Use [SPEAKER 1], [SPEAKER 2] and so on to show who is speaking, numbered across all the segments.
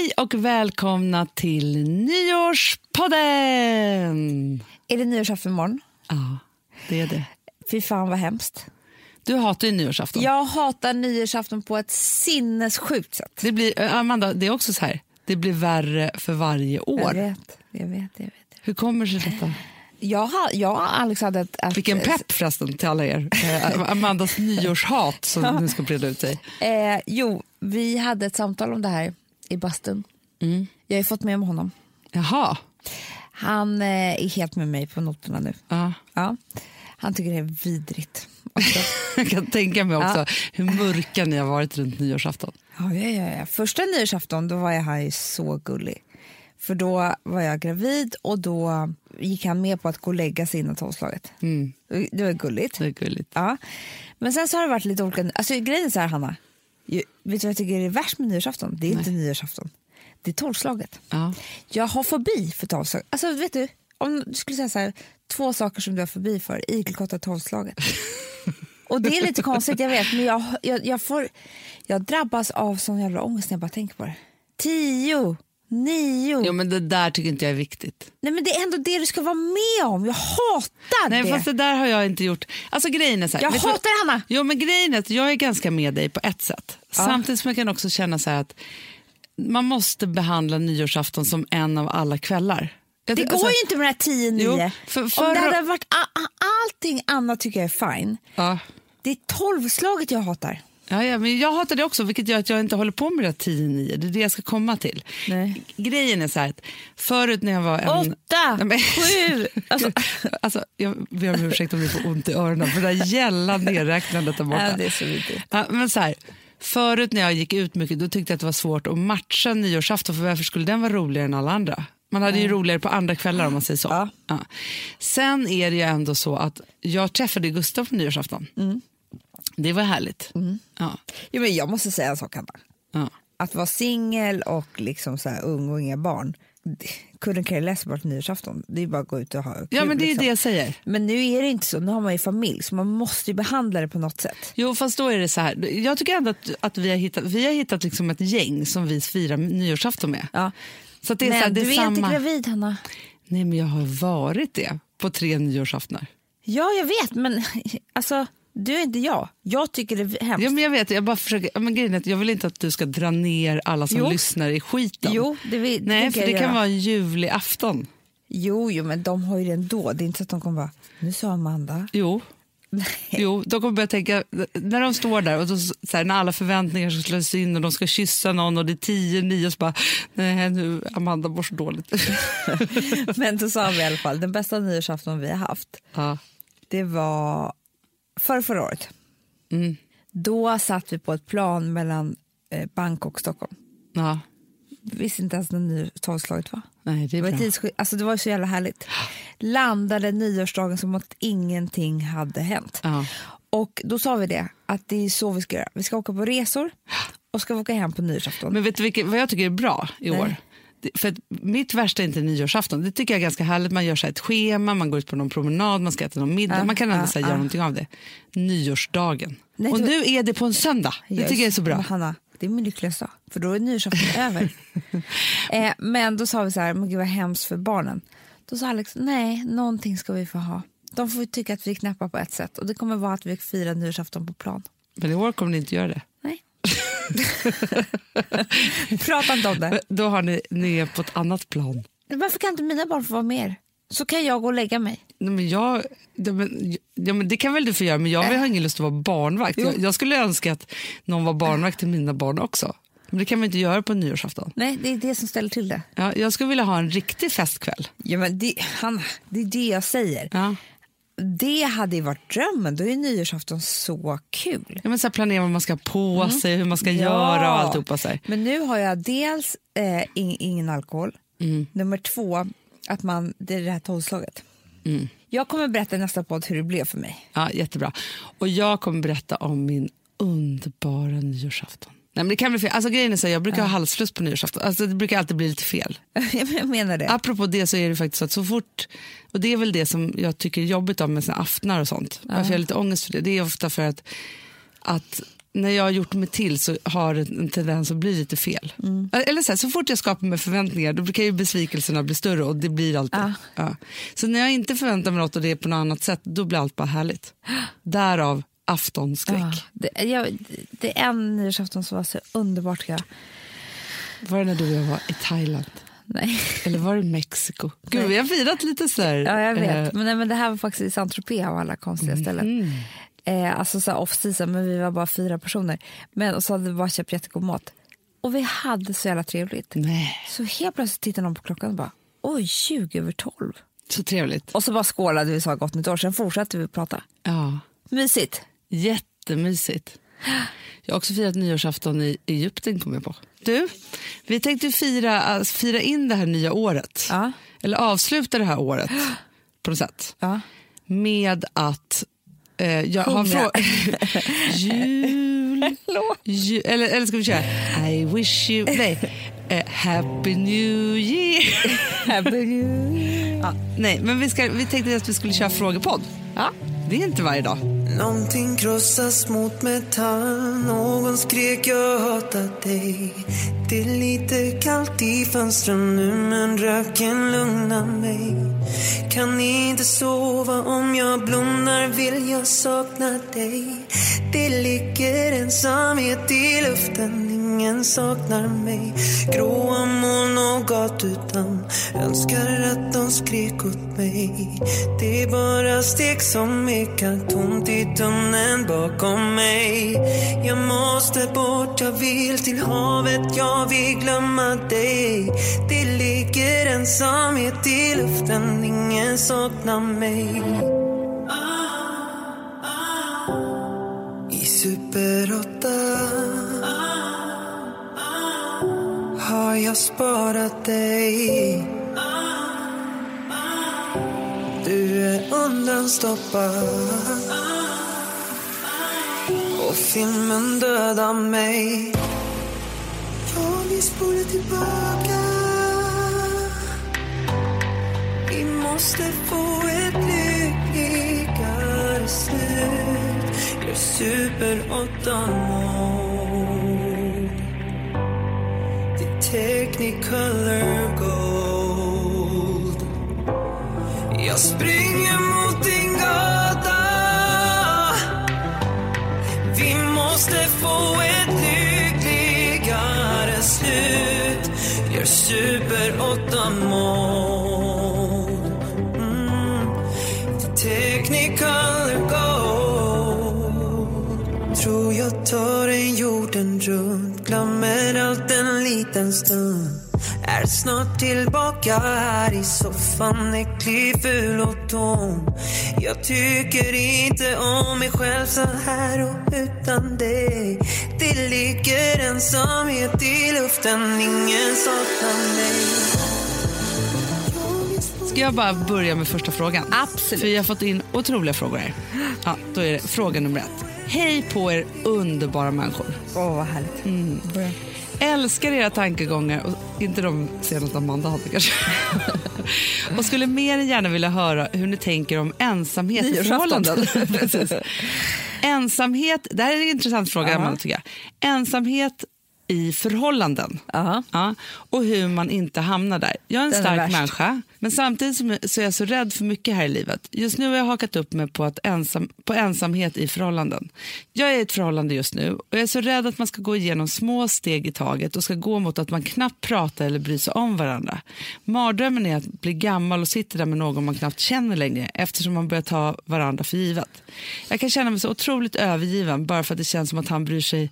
[SPEAKER 1] Hej och välkomna till Nyårspodden!
[SPEAKER 2] Är det nyårsafton imorgon?
[SPEAKER 1] Ja, det är det.
[SPEAKER 2] Fy fan vad hemskt.
[SPEAKER 1] Du hatar ju nyårsafton.
[SPEAKER 2] Jag hatar nyårsafton på ett sinnessjukt sätt.
[SPEAKER 1] Det blir, Amanda, det är också så här, det blir värre för varje
[SPEAKER 2] Jag
[SPEAKER 1] år.
[SPEAKER 2] vet, jag vet, jag vet.
[SPEAKER 1] Hur kommer sig detta?
[SPEAKER 2] Jag, har, jag och Alex hade ett... ett
[SPEAKER 1] Vilken pepp förresten till alla er. Eh, Amandas nyårshat som nu ska breda ut sig.
[SPEAKER 2] Eh, jo, vi hade ett samtal om det här i bastun.
[SPEAKER 1] Mm.
[SPEAKER 2] Jag har ju fått med mig honom.
[SPEAKER 1] Jaha.
[SPEAKER 2] Han eh, är helt med mig på noterna nu.
[SPEAKER 1] Ja.
[SPEAKER 2] Ja. Han tycker det är vidrigt.
[SPEAKER 1] Jag kan tänka mig också hur mörka ni har varit runt nyårsafton.
[SPEAKER 2] Ja, ja, ja, ja. Första nyårsafton då var jag här så gullig. För då var jag gravid och då gick han med på att gå och lägga sig innan tolvslaget.
[SPEAKER 1] Mm,
[SPEAKER 2] Det var gulligt.
[SPEAKER 1] det är gulligt.
[SPEAKER 2] Ja. Men sen så har det varit lite olika... Alltså grejen är så här, Hanna. Vet du vad jag tycker är värst med nyårsafton? Det är inte nyårsafton. Det är tolvslaget.
[SPEAKER 1] Ja.
[SPEAKER 2] Jag har fobi för tolvslaget. Alltså vet du, om du skulle säga så här, två saker som du har fobi för, igelkott och tolvslaget. och det är lite konstigt, jag vet, men jag, jag, jag, får, jag drabbas av sån jävla ångest när jag bara tänker på det. Tio, nio.
[SPEAKER 1] Jo, men det där tycker inte jag är viktigt.
[SPEAKER 2] Nej men det är ändå det du ska vara med om. Jag hatar
[SPEAKER 1] Nej,
[SPEAKER 2] det.
[SPEAKER 1] fast det där har jag inte gjort. Alltså grejen är så här,
[SPEAKER 2] Jag hatar Hanna.
[SPEAKER 1] Jo, men grejen är att jag är ganska med dig på ett sätt. Samtidigt som jag kan också känna så att man måste behandla nyårsafton som en av alla kvällar. Jag-
[SPEAKER 2] Det går
[SPEAKER 1] alltså-
[SPEAKER 2] ju inte med det här 10-9.
[SPEAKER 1] Jo, för-
[SPEAKER 2] Om det hade varit allting annat tycker jag är fine.
[SPEAKER 1] Ja.
[SPEAKER 2] Det är tolvslaget jag hatar.
[SPEAKER 1] Ja, ja, men jag hatar det också, vilket gör att jag inte håller på med det här 10-9. Det är det jag ska komma till.
[SPEAKER 2] Nej.
[SPEAKER 1] Grejen är så här att förut när jag var en...
[SPEAKER 2] Åtta,
[SPEAKER 1] Nej, men-
[SPEAKER 2] sju. Alltså,
[SPEAKER 1] Alltså, jag ber om ursäkt om ni får ont i öronen för det där gälla nedräknandet där borta.
[SPEAKER 2] ja, det är så vidrigt.
[SPEAKER 1] Ja, men så här, förut när jag gick ut mycket då tyckte jag att det var svårt att matcha nyårsafton för varför skulle den vara roligare än alla andra? Man hade ju roligare på andra kvällar om man säger så.
[SPEAKER 2] Ja.
[SPEAKER 1] Sen är det ju ändå så att jag träffade Gustav på nyårsafton.
[SPEAKER 2] Mm.
[SPEAKER 1] Det var härligt. Ja.
[SPEAKER 2] Jo, men jag måste säga en sak, Hanna.
[SPEAKER 1] Ja.
[SPEAKER 2] Att vara singel och liksom så här ung och inga barn. Couldn't care less about nyårsafton. Det är bara att gå ut och ha kul.
[SPEAKER 1] ja, men det är
[SPEAKER 2] liksom.
[SPEAKER 1] det jag säger.
[SPEAKER 2] Men nu är det inte så. Nu har man ju familj så man måste ju behandla det på något sätt.
[SPEAKER 1] Jo, fast då är det så här. Jag tycker ändå att, att vi har hittat, vi har hittat liksom ett gäng som vi firar nyårsafton med.
[SPEAKER 2] Ja.
[SPEAKER 1] Så det är så här,
[SPEAKER 2] Men
[SPEAKER 1] det är
[SPEAKER 2] du är
[SPEAKER 1] samma...
[SPEAKER 2] inte gravid, Hanna.
[SPEAKER 1] Nej, men jag har varit det på tre nyårsaftnar.
[SPEAKER 2] Ja, jag vet, men alltså, du är inte jag. Jag tycker det är hemskt.
[SPEAKER 1] Ja, men jag vet, jag bara försöker, men grejen är att jag vill inte att du ska dra ner alla som
[SPEAKER 2] Jo.
[SPEAKER 1] lyssnar i skiten.
[SPEAKER 2] Jo, det vill,
[SPEAKER 1] Nej, för det kan
[SPEAKER 2] göra.
[SPEAKER 1] vara en ljuvlig afton.
[SPEAKER 2] Jo, jo, men de har ju det ändå. Det är inte så att de kommer bara, nu sa Amanda.
[SPEAKER 1] Jo. Jo, de kommer börja tänka, när de står där och så, så här, när alla förväntningar ska slås in och de ska kyssa någon och det är tio, nio och så bara, nej nu Amanda mår så dåligt.
[SPEAKER 2] Men då sa vi i alla fall, den bästa nyårsafton vi har haft,
[SPEAKER 1] ja.
[SPEAKER 2] det var för förra året.
[SPEAKER 1] Mm.
[SPEAKER 2] Då satt vi på ett plan mellan eh, Bangkok och Stockholm.
[SPEAKER 1] ja,
[SPEAKER 2] Visste inte ens när ny- tolvslaget var.
[SPEAKER 1] nej det
[SPEAKER 2] Det
[SPEAKER 1] är
[SPEAKER 2] var,
[SPEAKER 1] bra.
[SPEAKER 2] tidssk- alltså det var så jävla härligt. Landade nyårsdagen som att ingenting hade hänt.
[SPEAKER 1] Ja.
[SPEAKER 2] Och då sa vi det, att det är så vi ska göra. Vi ska åka på resor och ska åka hem på nyårsafton.
[SPEAKER 1] Men vet du vilket, vad jag tycker är bra i
[SPEAKER 2] Nej.
[SPEAKER 1] år? För mitt värsta är inte nyårsafton. Det tycker jag är ganska härligt. Man gör så ett schema, man går ut på någon promenad, man ska äta någon middag. Man kan ändå så här, göra någonting av det. Nyårsdagen.
[SPEAKER 2] Nej,
[SPEAKER 1] och
[SPEAKER 2] du-
[SPEAKER 1] nu är det på en söndag. Det
[SPEAKER 2] Yes.
[SPEAKER 1] tycker jag är så
[SPEAKER 2] Men
[SPEAKER 1] bra.
[SPEAKER 2] Hanna, det är min lyckligaste dag, för då är nyårsafton över. Eh, men då sa vi så här, men gud vad hemskt för barnen. Då sa Alex, nej, någonting ska vi få ha. De får tycka att vi är knäppa på ett sätt och det kommer vara att vi firar nyårsafton på plan.
[SPEAKER 1] Men i år kommer ni inte göra det.
[SPEAKER 2] Prata inte om det.
[SPEAKER 1] Då har ni, ni är på ett annat plan.
[SPEAKER 2] Varför kan inte mina barn få vara med er? Så kan jag gå och lägga mig.
[SPEAKER 1] Nej, men jag, ja, men, ja, men det kan väl du få göra, men jag har ingen lust att vara barnvakt. Jag, jag skulle önska att någon var barnvakt till mina barn också. Men det kan man inte göra på nyårsafton.
[SPEAKER 2] Nej, det är det som ställer till det.
[SPEAKER 1] Ja, jag skulle vilja ha en riktig festkväll.
[SPEAKER 2] Ja, men det, Hanna, det är det jag säger.
[SPEAKER 1] Ja.
[SPEAKER 2] Det hade ju varit drömmen. Då är nyårsafton så kul.
[SPEAKER 1] Ja, men så här planera vad man ska på sig, hur man ska
[SPEAKER 2] Ja.
[SPEAKER 1] göra och alltihopa. Så här.
[SPEAKER 2] Men nu har jag dels eh, ing, ingen alkohol. Nummer två, att man, det är det här tolvslaget. Jag kommer berätta i nästa podd hur det blev för mig.
[SPEAKER 1] Ja, jättebra. Och jag kommer berätta om min underbara nyårsafton. Nej, men det kan bli fel. Alltså, grejen är så här, jag brukar ha halsfluss på nyårsafton. Alltså, det brukar alltid bli lite fel.
[SPEAKER 2] jag menar det.
[SPEAKER 1] Apropå det så är det faktiskt så att så fort, och det är väl det som jag tycker är jobbigt om med sina aftnar och sånt, varför jag har lite ångest för det, det är ofta för att, att när jag har gjort mig till så har det en tendens att bli lite fel. Eller så, här, så fort jag skapar mig förväntningar då kan ju besvikelserna bli större och det blir alltid.
[SPEAKER 2] Ja.
[SPEAKER 1] Ja. Så när jag inte förväntar mig något och det är på något annat sätt då blir allt bara härligt. Därav aftonskräck.
[SPEAKER 2] Ja, det, jag, det är en nyårsafton som var så underbart. Jag,
[SPEAKER 1] Var det när du och jag var i Thailand?
[SPEAKER 2] nej.
[SPEAKER 1] Eller var det Mexiko? Gud, vi har firat lite så här.
[SPEAKER 2] Ja, jag vet.
[SPEAKER 1] eh,
[SPEAKER 2] Men, nej, men det här var faktiskt i Saint-Tropez av alla konstiga ställen. Eh, alltså så här off-season, men vi var bara fyra personer. Men och så hade vi bara köpt jättegod mat. Och vi hade så jävla trevligt.
[SPEAKER 1] nej,
[SPEAKER 2] Så helt plötsligt tittade någon på klockan och bara, oj, 20 över 12.
[SPEAKER 1] så trevligt.
[SPEAKER 2] Och så bara skålade vi och sa gott nytt år, sen fortsatte vi prata.
[SPEAKER 1] Ja.
[SPEAKER 2] Mysigt.
[SPEAKER 1] Jättemysigt. Jag har också firat nyårsafton i Egypten kom jag på. Du, vi tänkte fira, alltså, fira in det här nya året.
[SPEAKER 2] Ja.
[SPEAKER 1] Eller avsluta det här året på något sätt.
[SPEAKER 2] Ja.
[SPEAKER 1] Med att eh, jag har frågat... Jul... Ju, eller, eller ska vi köra I wish you... Nej. Eh, happy new year.
[SPEAKER 2] Happy New Year.
[SPEAKER 1] ja, nej, men vi, ska, vi tänkte att vi skulle köra frågepodd.
[SPEAKER 2] Ja.
[SPEAKER 1] Det är inte varje dag.
[SPEAKER 3] Någonting krossas mot metall. Någon skrek jag hatar dig. Det är lite kallt i fönstren nu men röken lugnar mig. Kan inte sova? Om jag blundar vill jag sakna dig. Det ligger ensamhet i luften. Ingen saknar mig. Gråa moln och gatudamm Önskar att de skrek åt mig. Det är bara steg som är ekar tomt i tunneln bakom mig. Jag måste bort, jag vill till havet Jag vill glömma dig. Det ligger ensamhet i luften Ingen saknar mig. I Super 8 har jag sparat dig. Du är undanstoppad. Och filmen dödar mig. Jag vill spola tillbaka. Vi måste få ett lyckligare slut. Gör super 8-mode är Technicolor Gold jag springer mot din gata. Vi måste få ett lyckligare slut. Gör super 8-mode mm. The Technicolor Gold Tror jag tar en jorden runt. Glömmer allt en liten stund. Är snart tillbaka här i soffan Äcklig, ful och tom Jag tycker inte om mig själv så här och utan dig Det ligger ensamhet i luften Ingen saknar mig
[SPEAKER 1] Ska jag bara börja med första frågan?
[SPEAKER 2] Absolut.
[SPEAKER 1] För jag har fått in otroliga frågor här. Ja, då är det fråga nummer ett. Hej på er underbara människor.
[SPEAKER 2] Åh, vad härligt. Börja.
[SPEAKER 1] Älskar era tankegångar, och inte de senaste Amanda hade kanske. och skulle mer än gärna vilja höra hur ni tänker om ensamhet i förhållanden. Ensamhet, det här är en intressant fråga Amanda tycker jag. Ensamhet i förhållanden.
[SPEAKER 2] Ja.
[SPEAKER 1] Ja, och hur man inte hamnar där. Jag är en
[SPEAKER 2] Den är
[SPEAKER 1] stark
[SPEAKER 2] värst.
[SPEAKER 1] människa, men samtidigt så är jag så rädd för mycket här i livet. Just nu har jag hakat upp mig på, att ensam, på ensamhet i förhållanden. Jag är i ett förhållande just nu och jag är så rädd att man ska gå igenom små steg i taget och ska gå mot att man knappt pratar eller bryr sig om varandra. Mardrömmen är att bli gammal och sitta där med någon man knappt känner längre eftersom man börjar ta varandra för givet. Jag kan känna mig så otroligt övergiven bara för att det känns som att han bryr sig,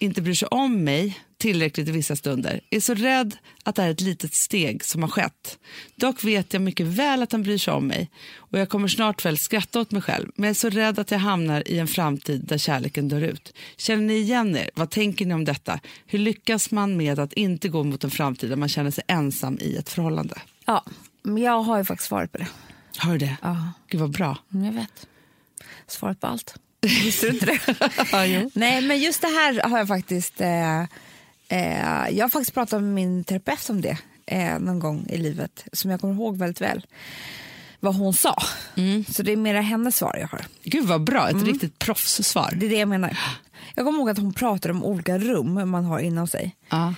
[SPEAKER 1] inte bryr sig om mig tillräckligt i vissa stunder. Är så rädd att det är ett litet steg som har skett. Dock vet jag mycket väl att han bryr sig om mig och jag kommer snart väl skratta åt mig själv. Men jag är så rädd att jag hamnar i en framtid där kärleken dör ut. Känner ni igen er? Vad tänker ni om detta? Hur lyckas man med att inte gå mot en framtid där man känner sig ensam i ett förhållande?
[SPEAKER 2] Ja, men jag har ju faktiskt svaret på det.
[SPEAKER 1] Har du det?
[SPEAKER 2] Ja.
[SPEAKER 1] Gud vad bra.
[SPEAKER 2] Mm, Jag vet. Svaret på allt. Visste du inte det?
[SPEAKER 1] Ja, jo.
[SPEAKER 2] Nej, men just det här har jag faktiskt... Eh, eh, jag har faktiskt pratat med min terapeut om det eh, någon gång i livet, som jag kommer ihåg väldigt väl vad hon sa. Så det är mera hennes svar jag har.
[SPEAKER 1] Gud vad bra, ett riktigt proffssvar.
[SPEAKER 2] Det är det jag menar. Jag kommer ihåg att hon pratade om olika rum man har inom sig.
[SPEAKER 1] Ja.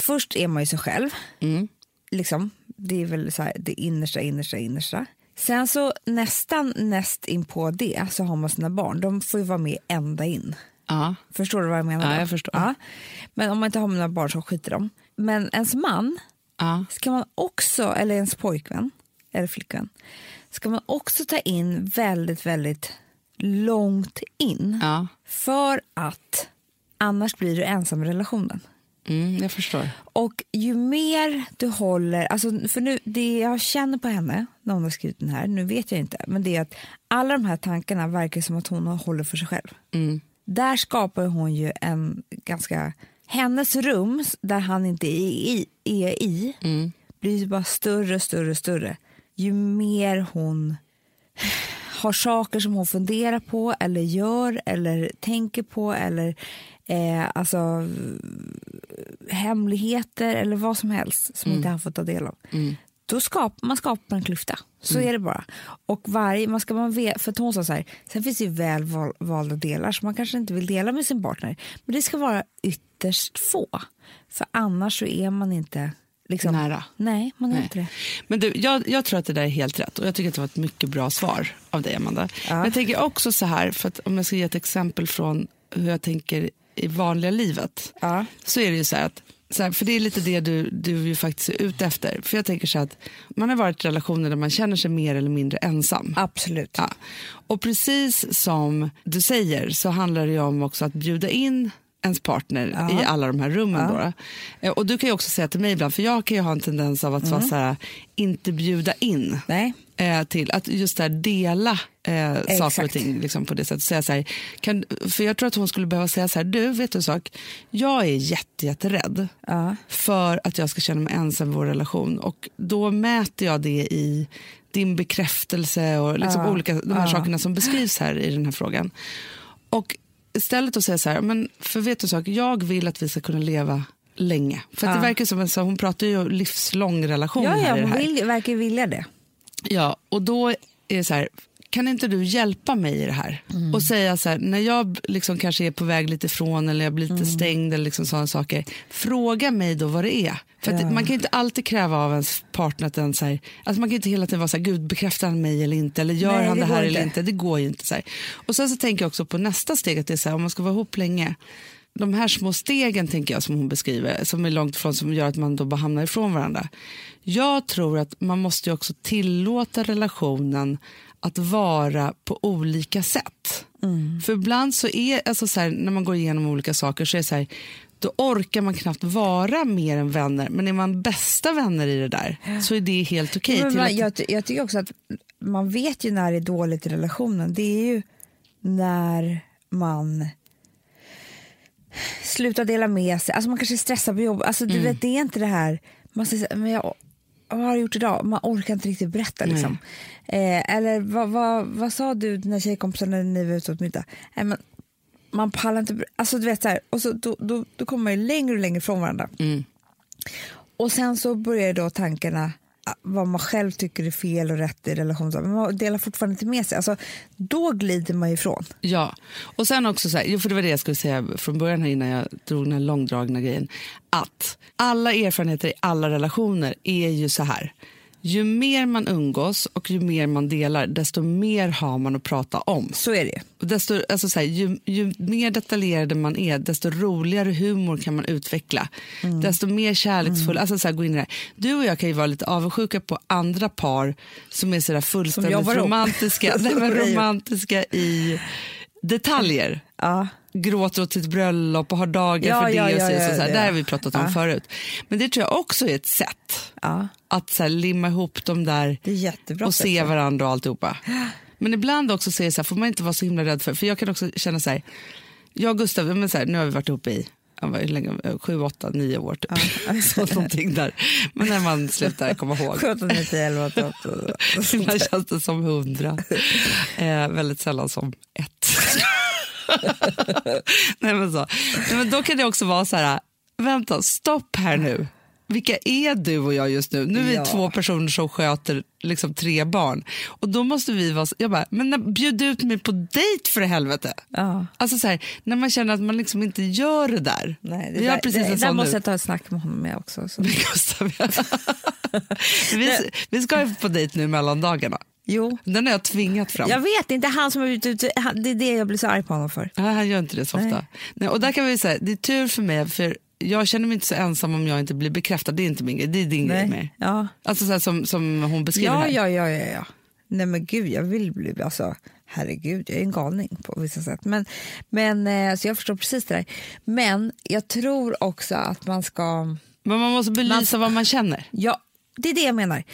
[SPEAKER 2] Först är man ju sig själv.
[SPEAKER 1] Mm.
[SPEAKER 2] Liksom. Det är väl så här, det innersta, innersta, innersta. Sen så nästan näst in på det så har man sina barn. De får ju vara med ända in.
[SPEAKER 1] Ja.
[SPEAKER 2] Förstår du vad jag menar?
[SPEAKER 1] Ja,
[SPEAKER 2] då?
[SPEAKER 1] jag förstår.
[SPEAKER 2] Ja. Men om man inte har mina barn så skiter de. Men ens man
[SPEAKER 1] Ja.
[SPEAKER 2] ska man också, eller ens pojkvän eller flickvän, ska man också ta in väldigt, väldigt långt in.
[SPEAKER 1] Ja.
[SPEAKER 2] För att annars blir du ensam i relationen.
[SPEAKER 1] Mm, jag förstår.
[SPEAKER 2] Och ju mer du håller, alltså för nu, det jag känner på henne när hon har skrivit den här, nu vet jag inte, men det är att alla de här tankarna verkar som att hon håller för sig själv.
[SPEAKER 1] Mm.
[SPEAKER 2] Där skapar hon ju en ganska, hennes rum där han inte är i, är i
[SPEAKER 1] Mm.
[SPEAKER 2] blir ju bara större, större, större. Ju mer hon har saker som hon funderar på eller gör eller tänker på eller eh, alltså hemligheter eller vad som helst som inte han får ta del av. Då skapar man skapar en klyfta. Så är det bara. Och varje, man ska man ve- för hon sa så här, sen finns det ju väl val, valda delar som man kanske inte vill dela med sin partner. Men det ska vara ytterst få. För annars så är man inte liksom,
[SPEAKER 1] Nära.
[SPEAKER 2] Nej, man är
[SPEAKER 1] Nej.
[SPEAKER 2] inte det.
[SPEAKER 1] Men du, jag, jag tror att det där är helt rätt och jag tycker att det var ett mycket bra svar av dig Amanda. Men jag tänker också så här, för att om jag ska ge ett exempel från hur jag tänker i vanliga livet.
[SPEAKER 2] Ja.
[SPEAKER 1] Så är det ju så här att, så här, för det är lite det du, du ju faktiskt är ute efter. För jag tänker så att man har varit i relationer där man känner sig mer eller mindre ensam.
[SPEAKER 2] Absolut.
[SPEAKER 1] Ja. Och precis som du säger så handlar det ju om också att bjuda in ens partner
[SPEAKER 2] Ja.
[SPEAKER 1] i alla de här rummen. Då. Eh, Och du kan ju också säga till mig ibland, för jag kan ju ha en tendens av att vara så här, inte bjuda in
[SPEAKER 2] Nej.
[SPEAKER 1] eh, till att just där dela eh, saker och ting liksom, på det sättet. Säga så här, kan, för jag tror att hon skulle behöva säga så här, du vet du en sak, jag är jätte, jätterädd
[SPEAKER 2] Ja.
[SPEAKER 1] för att jag ska känna mig ensam i vår relation och då mäter jag det i din bekräftelse och liksom
[SPEAKER 2] Ja.
[SPEAKER 1] olika de här
[SPEAKER 2] Ja.
[SPEAKER 1] sakerna som beskrivs här i den här frågan. Och istället att säga så här, men för vet du sak, jag vill att vi ska kunna leva länge. För att
[SPEAKER 2] Ja.
[SPEAKER 1] det verkar som, så hon pratar ju om livslång relation
[SPEAKER 2] Ja, ja, hon
[SPEAKER 1] här.
[SPEAKER 2] vill, verkar vilja det.
[SPEAKER 1] Ja, och då är det så här, kan inte du hjälpa mig i det här?
[SPEAKER 2] Mm.
[SPEAKER 1] Och säga så här, när jag liksom kanske är på väg lite ifrån eller jag blir
[SPEAKER 2] Mm.
[SPEAKER 1] lite stängd eller liksom sådana saker, fråga mig då vad det är. För
[SPEAKER 2] Ja.
[SPEAKER 1] man kan inte alltid kräva av ens partner att den så här, alltså man kan inte hela tiden vara så här, gud bekräftar han mig eller inte, eller gör
[SPEAKER 2] Nej,
[SPEAKER 1] han
[SPEAKER 2] det
[SPEAKER 1] det här eller
[SPEAKER 2] inte.
[SPEAKER 1] det går ju inte. Så här. Och sen så tänker jag också på nästa steg, att det är så här, om man ska vara ihop länge, de här små stegen tänker jag som hon beskriver, som är långt ifrån, som gör att man då bara hamnar ifrån varandra. Jag tror att man måste ju också tillåta relationen att vara på olika sätt. För ibland så är, alltså så här, när man går igenom olika saker så är det så här, då orkar man knappt vara mer än vänner. Men är man bästa vänner i det där så är det helt okej. Till
[SPEAKER 2] man,
[SPEAKER 1] att-
[SPEAKER 2] jag, jag tycker också att man vet ju när det är dåligt i relationen. Det är ju när man slutar dela med sig. Alltså man kanske stressar på jobb. Alltså du vet, det är inte det här, man säger men jag, vad har jag gjort idag? Man orkar inte riktigt berätta. Liksom. Eh, eller vad, vad, vad sa du dina tjejkompisar när ni var ute åt middag? Eh, men, man pallar inte, alltså du vet så här, och så, då, då, då kommer man ju längre och längre från varandra.
[SPEAKER 1] Mm.
[SPEAKER 2] Och sen så börjar då tankarna ah, vad man själv tycker är fel och rätt i relation, men man delar fortfarande inte med sig. Alltså, då glider man ifrån.
[SPEAKER 1] Ja, och sen också så här, för det var det jag skulle säga från början här innan jag drog den här långdragna grejen. Att alla erfarenheter i alla relationer är ju så här. Ju mer man umgås och ju mer man delar, desto mer har man att prata om.
[SPEAKER 2] Så är det
[SPEAKER 1] desto, alltså så här, ju, ju mer detaljerade man är, desto roligare humor kan man utveckla.
[SPEAKER 2] Mm.
[SPEAKER 1] Desto mer kärleksfull, alltså så här, gå in i det. Du och jag kan ju vara lite avundsjuka på andra par som är så där fullständigt romantiska, nej, romantiska i detaljer.
[SPEAKER 2] Ja.
[SPEAKER 1] Gråter åt sitt bröllop och har dagar
[SPEAKER 2] Ja,
[SPEAKER 1] för det.
[SPEAKER 2] ja,
[SPEAKER 1] och
[SPEAKER 2] ja,
[SPEAKER 1] så,
[SPEAKER 2] ja,
[SPEAKER 1] så, så
[SPEAKER 2] ja.
[SPEAKER 1] Det har vi pratat om
[SPEAKER 2] Ja.
[SPEAKER 1] förut. Men det tror jag också är ett sätt
[SPEAKER 2] Ja,
[SPEAKER 1] att så här, limma ihop dem där och
[SPEAKER 2] sätt.
[SPEAKER 1] se varandra och alltihopa. Men ibland också säger så här, får man inte vara så himla rädd för, för jag kan också känna så här, jag och Gustav, men så här, nu har vi varit ihop i ja, länge, sju, åtta, nio år typ. så någonting där. Men när man slutar komma ihåg.
[SPEAKER 2] 17, 9, 10, 11, 12.
[SPEAKER 1] Ibland känns det som hundra. Eh, väldigt sällan som ett. Nej, men så. Nej, men då kan det också vara så här, vänta, stopp här nu. vilka är du och jag just nu? Nu är vi
[SPEAKER 2] Ja.
[SPEAKER 1] två personer som sköter liksom tre barn. Och då måste vi vara, jag bara, men bjud ut mig på dejt för helvete.
[SPEAKER 2] Ja.
[SPEAKER 1] Alltså så här, när man känner att man liksom inte gör det där.
[SPEAKER 2] Nej, det
[SPEAKER 1] vi
[SPEAKER 2] där,
[SPEAKER 1] precis
[SPEAKER 2] det,
[SPEAKER 1] en
[SPEAKER 2] där måste
[SPEAKER 1] nu.
[SPEAKER 2] jag ta ett snack med honom med också. Så.
[SPEAKER 1] Med Gustav, ja. vi, vi ska ju på dejt nu mellan dagarna.
[SPEAKER 2] Jo.
[SPEAKER 1] Den har jag tvingat fram.
[SPEAKER 2] Jag vet, det är inte han som har ute. han- Det är det jag blir så arg på honom för.
[SPEAKER 1] Ja, han gör inte det så ofta.
[SPEAKER 2] Nej.
[SPEAKER 1] Nej. och där kan vi säga, det är tur för mig, för jag känner mig inte så ensam om jag inte blir bekräftad. Det är inte min grej, det är din grej mer.
[SPEAKER 2] Ja.
[SPEAKER 1] Alltså så här, som, som hon beskriver
[SPEAKER 2] Ja,
[SPEAKER 1] här.
[SPEAKER 2] ja, ja, ja, ja. Nej men gud, jag vill bli, alltså herregud, jag är en galning på vissa sätt. Men, men eh, så jag förstår precis det där. Men jag tror också att man ska,
[SPEAKER 1] Men man måste belysa vad man känner.
[SPEAKER 2] ja, det är det jag menar.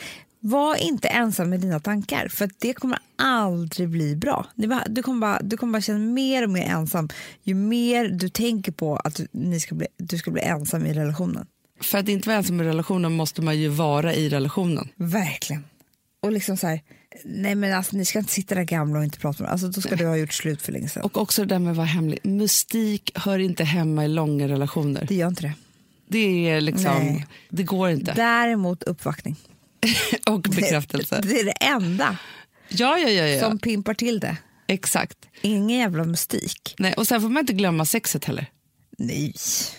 [SPEAKER 2] Var inte ensam med dina tankar, för det kommer aldrig bli bra. Du kommer, bara, du kommer bara känna mer och mer ensam ju mer du tänker på att du, ni ska bli, du ska bli ensam i relationen.
[SPEAKER 1] För att inte vara ensam i relationen måste man ju vara i relationen.
[SPEAKER 2] Verkligen. Och liksom så här, nej men alltså ni ska inte sitta där gamla och inte prata med Alltså då ska du ha gjort slut för länge sedan.
[SPEAKER 1] Och också det där med att vara hemlig. Mystik hör inte hemma i långa relationer.
[SPEAKER 2] Det gör inte det.
[SPEAKER 1] Det är liksom,
[SPEAKER 2] Nej.
[SPEAKER 1] det går inte.
[SPEAKER 2] Däremot uppvaktning.
[SPEAKER 1] Och bekräftelse.
[SPEAKER 2] Det är det enda
[SPEAKER 1] Ja, ja, ja, ja.
[SPEAKER 2] som pimpar till det.
[SPEAKER 1] exakt.
[SPEAKER 2] Ingen jävla mystik.
[SPEAKER 1] Nej, och sen får man inte glömma sexet heller.
[SPEAKER 2] Nej.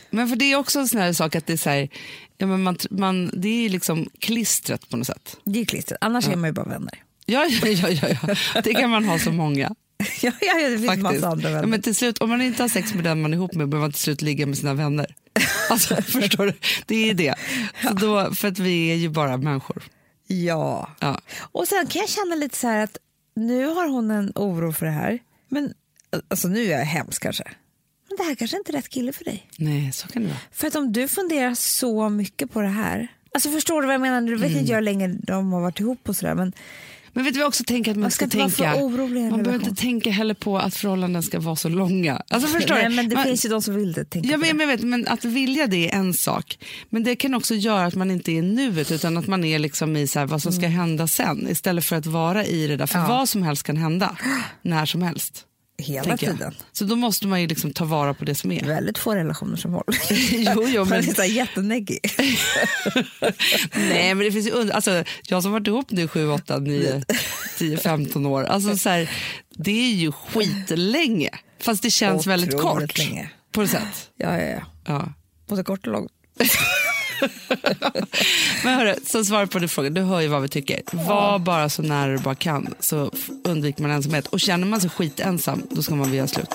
[SPEAKER 1] Men för det är också en sån här sak att det är så här, ja, men man, man, det är liksom klistret på något sätt.
[SPEAKER 2] Det är klistret. Annars är man ju bara vänner.
[SPEAKER 1] Ja, ja, ja, ja, ja. det kan man ha så många.
[SPEAKER 2] ja, ja, ja, det finns
[SPEAKER 1] Faktiskt.
[SPEAKER 2] massa andra
[SPEAKER 1] Ja,
[SPEAKER 2] vänner.
[SPEAKER 1] men till slut, om man inte har sex med den man är ihop med behöver man till slut ligga med sina vänner. Alltså, förstår du? Det är det. Så då, för att vi är ju bara människor.
[SPEAKER 2] Ja.
[SPEAKER 1] Ja.
[SPEAKER 2] Och sen kan jag känna lite så här att nu har hon en oro för det här. Men alltså nu är jag hemsk kanske. Men det här kanske inte är rätt kille för dig.
[SPEAKER 1] Nej, så kan det vara.
[SPEAKER 2] För att om du funderar så mycket på det här. Alltså förstår du vad jag menar? Du vet inte jag hur länge de har varit ihop och sådär. Men
[SPEAKER 1] Men vet du vad jag också tänker att man,
[SPEAKER 2] Man ska
[SPEAKER 1] ska, tänka? man behöver inte tänka heller på att förhållanden ska vara så långa. Alltså förstår
[SPEAKER 2] Nej,
[SPEAKER 1] du?
[SPEAKER 2] men det
[SPEAKER 1] man,
[SPEAKER 2] finns ju de som vill det. Tänka
[SPEAKER 1] Ja, men, jag vet, men att vilja det är en sak. Men det kan också göra att man inte är i nuet utan att man är liksom i så här, vad som ska hända sen istället för att vara i det där. För
[SPEAKER 2] Mm. Ja.
[SPEAKER 1] vad som helst kan hända när som helst.
[SPEAKER 2] Hela tiden.
[SPEAKER 1] Så då måste man ju liksom ta vara på det som är.
[SPEAKER 2] Väldigt få relationer som håller.
[SPEAKER 1] Jo, jo,
[SPEAKER 2] Man
[SPEAKER 1] men-
[SPEAKER 2] är så här jätteneggig.
[SPEAKER 1] Nej, men det finns ju under, alltså, jag som varit ihop nu 7, 8, 9, 10, 15 år. Alltså, så här, det är ju skitlänge. Fast det känns väldigt
[SPEAKER 2] Otroligt
[SPEAKER 1] kort.
[SPEAKER 2] länge.
[SPEAKER 1] På ett sätt.
[SPEAKER 2] Ja, ja, ja.
[SPEAKER 1] Ja.
[SPEAKER 2] Både kort och långt.
[SPEAKER 1] Men hörru, så svar på din fråga. Du hör ju vad vi tycker. Var bara så nära du bara kan så undviker man ensamhet. Och känner man sig skitensam, då ska man väl göra slut.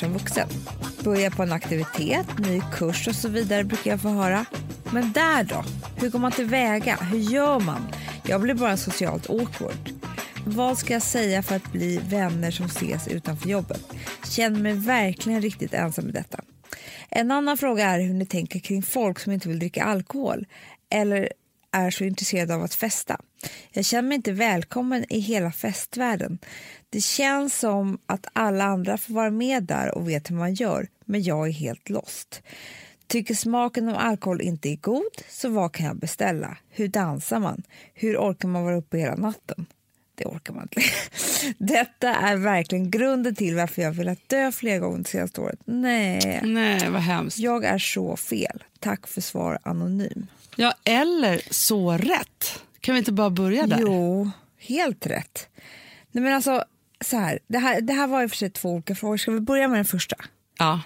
[SPEAKER 2] Som vuxen? Börja på en aktivitet, ny kurs och så vidare brukar jag få höra. Men där då? Hur går man tillväga? Hur gör man? Jag blir bara socialt awkward. Vad ska jag säga för att bli vänner som ses utanför jobbet? Känner mig verkligen riktigt ensam i detta. En annan fråga är hur ni tänker kring folk som inte vill dricka alkohol eller är så intresserade av att festa. Jag känner mig inte välkommen i hela festvärlden. Det känns som att alla andra får vara med där och vet hur man gör, men jag är helt lost. Tycker smaken av alkohol inte är god, så vad kan jag beställa? Hur dansar man? Hur orkar man vara uppe hela natten? Det orkar man inte. Detta är verkligen grunden till varför jag velat dö flera gånger det senaste året. Nej,
[SPEAKER 1] Nej, vad hemskt.
[SPEAKER 2] jag är så fel. Tack för svar, anonym.
[SPEAKER 1] Ja, eller så rätt. Kan vi inte bara börja där?
[SPEAKER 2] Jo, helt rätt. Nej, men alltså, så här, det, här, det här var och för sig två olika frågor. Ska vi börja med den första?
[SPEAKER 1] Ja.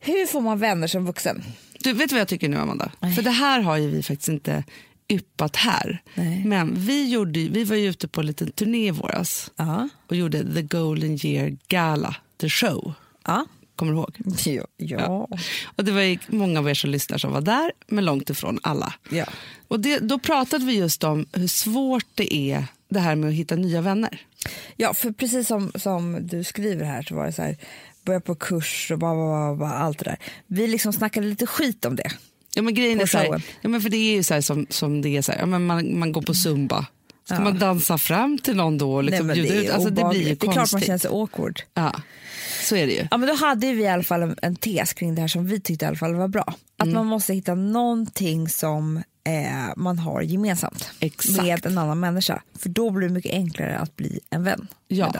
[SPEAKER 2] Hur får man vänner som vuxen?
[SPEAKER 1] Du, vet du vad jag tycker nu, Amanda? För det här har ju vi faktiskt inte yppat här.
[SPEAKER 2] Nej.
[SPEAKER 1] Men vi, gjorde, ju- vi var ju ute på en liten turné i våras
[SPEAKER 2] Ja.
[SPEAKER 1] och gjorde The Golden Year Gala, the show.
[SPEAKER 2] Ja.
[SPEAKER 1] Kommer du ihåg?
[SPEAKER 2] Ja. ja.
[SPEAKER 1] Och det var många av er som lyssnar som var där, men långt ifrån alla.
[SPEAKER 2] ja.
[SPEAKER 1] Och det, då pratade vi just om hur svårt det är det här med att hitta nya vänner.
[SPEAKER 2] Ja, för precis som, som du skriver här så var det så här, börja på kurs och bara, bara, bara, allt det där. Vi liksom snackade lite skit om det.
[SPEAKER 1] Ja, men grejen är så här, ja, men för det är ju så här som, som det är, så här, ja, men man, man går på zumba. Ska man dansa fram till någon då? och Liksom
[SPEAKER 2] Nej,
[SPEAKER 1] bjuda
[SPEAKER 2] det,
[SPEAKER 1] ut? Alltså, det blir ju
[SPEAKER 2] det är klart man känner sig awkward.
[SPEAKER 1] Ja, så är det ju.
[SPEAKER 2] Ja, men då hade vi i alla fall en, en tes kring det här som vi tyckte i alla fall var bra. Att
[SPEAKER 1] Mm.
[SPEAKER 2] man måste hitta någonting som eh, man har gemensamt
[SPEAKER 1] Exakt.
[SPEAKER 2] med en annan människa. För då blir det mycket enklare att bli en vän.
[SPEAKER 1] Ja.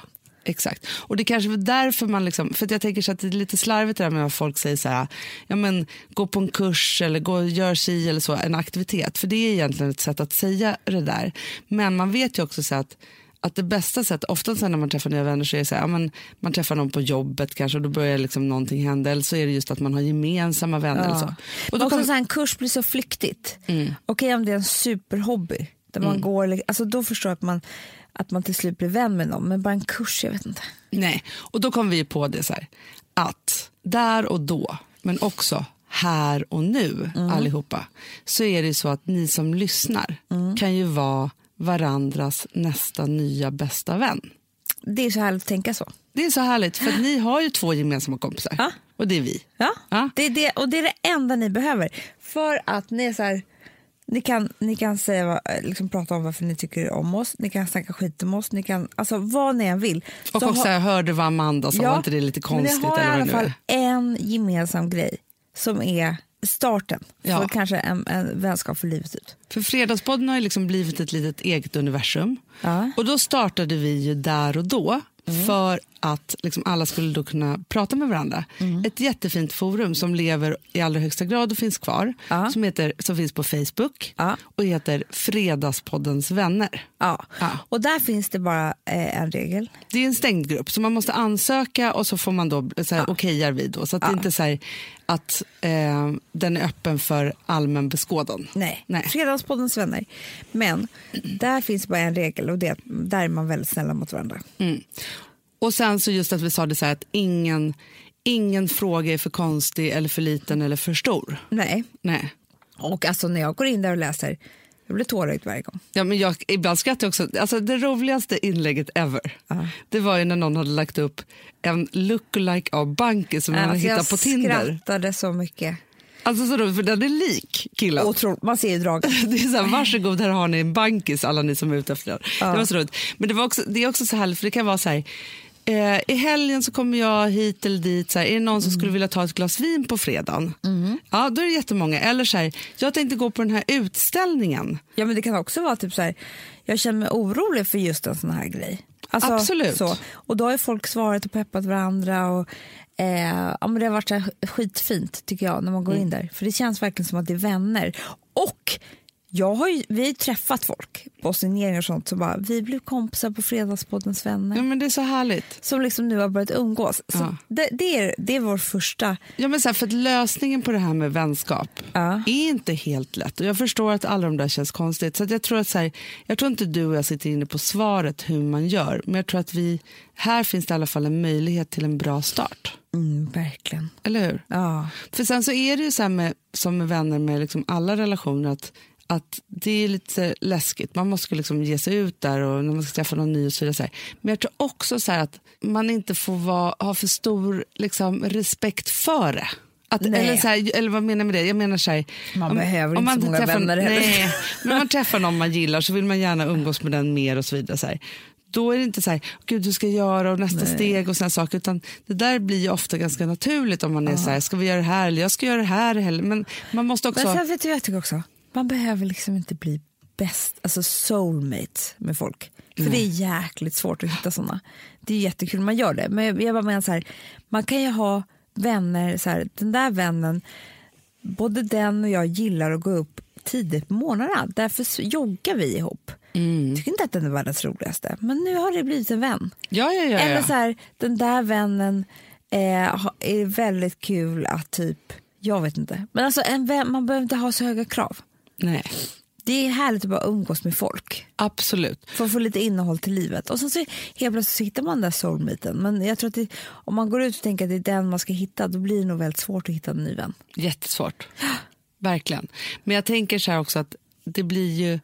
[SPEAKER 1] Exakt. Och det kanske är därför man liksom, för att jag tänker så att det är lite slarvigt det där med att folk säger så här, ja men gå på en kurs eller gå gör si eller så, en aktivitet. För det är egentligen ett sätt att säga det där. Men man vet ju också så att att det bästa sättet, ofta när man träffar nya vänner så är det så här, ja, men man träffar någon på jobbet kanske och då börjar liksom någonting hända eller så är det just att man har gemensamma vänner. Eller så. Och då
[SPEAKER 2] också
[SPEAKER 1] kom,
[SPEAKER 2] så här, en kurs blir så flyktigt.
[SPEAKER 1] Mm.
[SPEAKER 2] Okej om det är en superhobby, där man går, alltså då förstår jag att man, att man till slut blir vän med någon. Men bara en kurs, jag vet inte.
[SPEAKER 1] Nej, och då kom vi på det så här, att där och då, men också här och nu allihopa, så är det så att ni som lyssnar kan ju vara varandras nästa nya bästa vän.
[SPEAKER 2] Det är så härligt att tänka så.
[SPEAKER 1] Det är så härligt, för ni har ju två gemensamma kompisar.
[SPEAKER 2] Ja.
[SPEAKER 1] Och det är vi.
[SPEAKER 2] Ja,
[SPEAKER 1] Ja.
[SPEAKER 2] Det är det, och det är det enda ni behöver. För att ni är så här, ni kan, ni kan säga, vad- liksom prata om varför ni tycker om oss, ni kan snacka skit om oss, ni kan, alltså vad ni än vill.
[SPEAKER 1] Och
[SPEAKER 2] Så
[SPEAKER 1] också,
[SPEAKER 2] ha-
[SPEAKER 1] jag hörde vad Amanda sa, var inte det lite konstigt?
[SPEAKER 2] Men ni har i
[SPEAKER 1] eller vad
[SPEAKER 2] alla fall en gemensam grej som är starten
[SPEAKER 1] Ja.
[SPEAKER 2] för kanske en, en vänskap för livet ut.
[SPEAKER 1] För Fredagspodden har ju liksom blivit ett litet eget universum.
[SPEAKER 2] Ja.
[SPEAKER 1] Och då startade vi ju där och då
[SPEAKER 2] Mm.
[SPEAKER 1] för att liksom alla skulle då kunna prata med varandra.
[SPEAKER 2] Mm.
[SPEAKER 1] Ett jättefint forum som lever i allra högsta grad och finns kvar.
[SPEAKER 2] Ja.
[SPEAKER 1] Som, heter, som finns på Facebook
[SPEAKER 2] Ja.
[SPEAKER 1] och heter Fredagspoddens vänner.
[SPEAKER 2] Ja.
[SPEAKER 1] Ja.
[SPEAKER 2] Och där finns det bara eh, en regel.
[SPEAKER 1] Det är en stängd grupp så man måste ansöka och så får man då så här, okejar vi då. Så att det inte är så här, att eh, den är öppen för allmän beskådan.
[SPEAKER 2] Nej,
[SPEAKER 1] Nej.
[SPEAKER 2] Fredagspoddens vänner. Men där finns bara en regel och det är att där är man väldigt snälla mot varandra.
[SPEAKER 1] Och sen så just att vi sa det så här att ingen, ingen fråga är för konstig eller för liten eller för stor.
[SPEAKER 2] Nej,
[SPEAKER 1] Nej.
[SPEAKER 2] och alltså när jag går in där och läser, jag blir tårögd varje gång.
[SPEAKER 1] Ja, men jag, ibland skrattar jag också. Alltså, det roligaste inlägget ever det var ju när någon hade lagt upp en lookalike av Banky som man
[SPEAKER 2] Alltså,
[SPEAKER 1] hittat
[SPEAKER 2] jag
[SPEAKER 1] på Tinder.
[SPEAKER 2] skrattade så mycket.
[SPEAKER 1] Alltså så roligt, för den är lik killen.
[SPEAKER 2] Otroligt, man ser ju draget.
[SPEAKER 1] Det är så här, varsågod, här har ni en bankis, alla ni som är ute efter den. Det var så roligt. Men det, var också, det är också så härligt, för det kan vara så här, eh, i helgen så kommer jag hit eller dit, så här, är det någon som skulle vilja ta ett glas vin på fredagen? Ja, då är det jättemånga. Eller så här, jag tänkte gå på den här utställningen.
[SPEAKER 2] Ja, men det kan också vara typ så här, jag känner mig orolig för just en sån här grej. Alltså,
[SPEAKER 1] Absolut.
[SPEAKER 2] Så. Och då har folk svarat och peppat varandra. Och, eh, ja, men det har varit så skitfint tycker jag när man går
[SPEAKER 1] Mm.
[SPEAKER 2] in där. För det känns verkligen som att det är vänner. Och Jag har ju, vi har ju träffat folk på signeringar och sånt som bara, vi blev kompisar på Fredagspoddens vänner.
[SPEAKER 1] Ja, men det är så härligt.
[SPEAKER 2] Som liksom nu har börjat umgås. Så
[SPEAKER 1] Ja.
[SPEAKER 2] det, det, är, det är vår första...
[SPEAKER 1] Ja, men så här, för att lösningen på det här med vänskap
[SPEAKER 2] Ja.
[SPEAKER 1] är inte helt lätt. Och jag förstår att alla de där känns konstigt. Så jag, tror att så här, jag tror inte du och jag sitter inne på svaret hur man gör. Men jag tror att vi, här finns det i alla fall en möjlighet till en bra start.
[SPEAKER 2] Mm, verkligen.
[SPEAKER 1] Eller hur?
[SPEAKER 2] Ja.
[SPEAKER 1] För sen så är det ju så här med, som med vänner med liksom alla relationer att, att det är lite läskigt. Man måste liksom ge sig ut där och när man ska träffa någon ny och så vidare. Men jag tror också så här att man inte får vara, ha för stor liksom, respekt för det. Att,
[SPEAKER 2] Nej.
[SPEAKER 1] eller, så här, eller vad menar jag med det? Jag menar så här,
[SPEAKER 2] Man behöver inte så många
[SPEAKER 1] träffar,
[SPEAKER 2] vänner heller.
[SPEAKER 1] Nej, men om man träffar någon man gillar så vill man gärna umgås med den mer och så vidare. Så här. Då är det inte så här, gud hur ska jag göra och nästa steg och såna saker. Utan det där blir ju ofta ganska naturligt om man är så här, ska vi göra det här eller jag ska göra det här heller. Men man måste också...
[SPEAKER 2] Men sen vet du jag tycker också? Man behöver liksom inte bli bäst, alltså soulmate med folk. För det är jäkligt svårt att hitta såna. Det är jättekul man gör det. Men jag, jag bara menar så här, man kan ju ha vänner, så här, den där vännen, både den och jag gillar att gå upp tidigt på morgnarna. Därför joggar vi ihop. Jag tycker inte att den är världens roligaste, men nu har det blivit en vän.
[SPEAKER 1] Ja, ja, ja.
[SPEAKER 2] Eller så här, den där vännen eh, är väldigt kul att typ, jag vet inte. Men alltså en vän, man behöver inte ha så höga krav.
[SPEAKER 1] Nej,
[SPEAKER 2] Det är härligt att bara umgås med folk.
[SPEAKER 1] absolut.
[SPEAKER 2] För att få lite innehåll till livet. Och sen så helt plötsligt så hittar man den där soulmaten. Men jag tror att det, om man går ut och tänker att det är den man ska hitta, då blir det nog väldigt svårt att hitta en ny vän.
[SPEAKER 1] Jättesvårt. Verkligen. Men jag tänker så här också att det blir ju...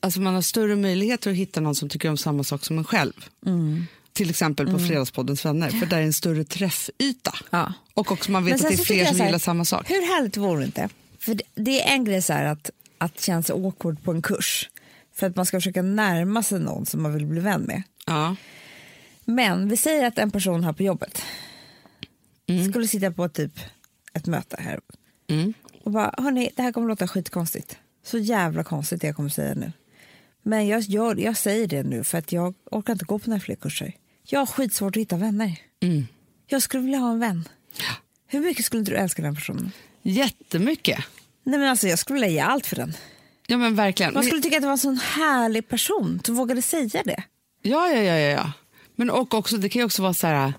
[SPEAKER 1] Alltså man har större möjligheter att hitta någon som tycker om samma sak som en själv.
[SPEAKER 2] Mm.
[SPEAKER 1] Till exempel på Fredagspoddens vänner, för där är en större träffyta.
[SPEAKER 2] Ja.
[SPEAKER 1] Och också man vet att det är fler som
[SPEAKER 2] här,
[SPEAKER 1] gillar samma sak.
[SPEAKER 2] Hur härligt vore det inte? För det, det är en grej så att, att känna sig awkward på en kurs. För att man ska försöka närma sig någon som man vill bli vän med.
[SPEAKER 1] Ja.
[SPEAKER 2] Men vi säger att en person här på jobbet skulle sitta på typ ett möte här
[SPEAKER 1] Mm.
[SPEAKER 2] och bara, hörni, det här kommer låta skitkonstigt. Så jävla konstigt det jag kommer säga nu. Men jag, gör, jag säger det nu för att jag orkar inte gå på några fler kurser. Jag har skitsvårt att hitta vänner.
[SPEAKER 1] Mm.
[SPEAKER 2] Jag skulle vilja ha en vän. Hur mycket skulle inte du älska den personen?
[SPEAKER 1] Jättemycket.
[SPEAKER 2] Nej men alltså jag skulle vilja ge allt för den.
[SPEAKER 1] Ja men verkligen.
[SPEAKER 2] Man skulle tycka att det var en sån härlig person som vågade säga det.
[SPEAKER 1] Ja, ja, ja, ja, ja. Men och också, det kan ju också vara så här...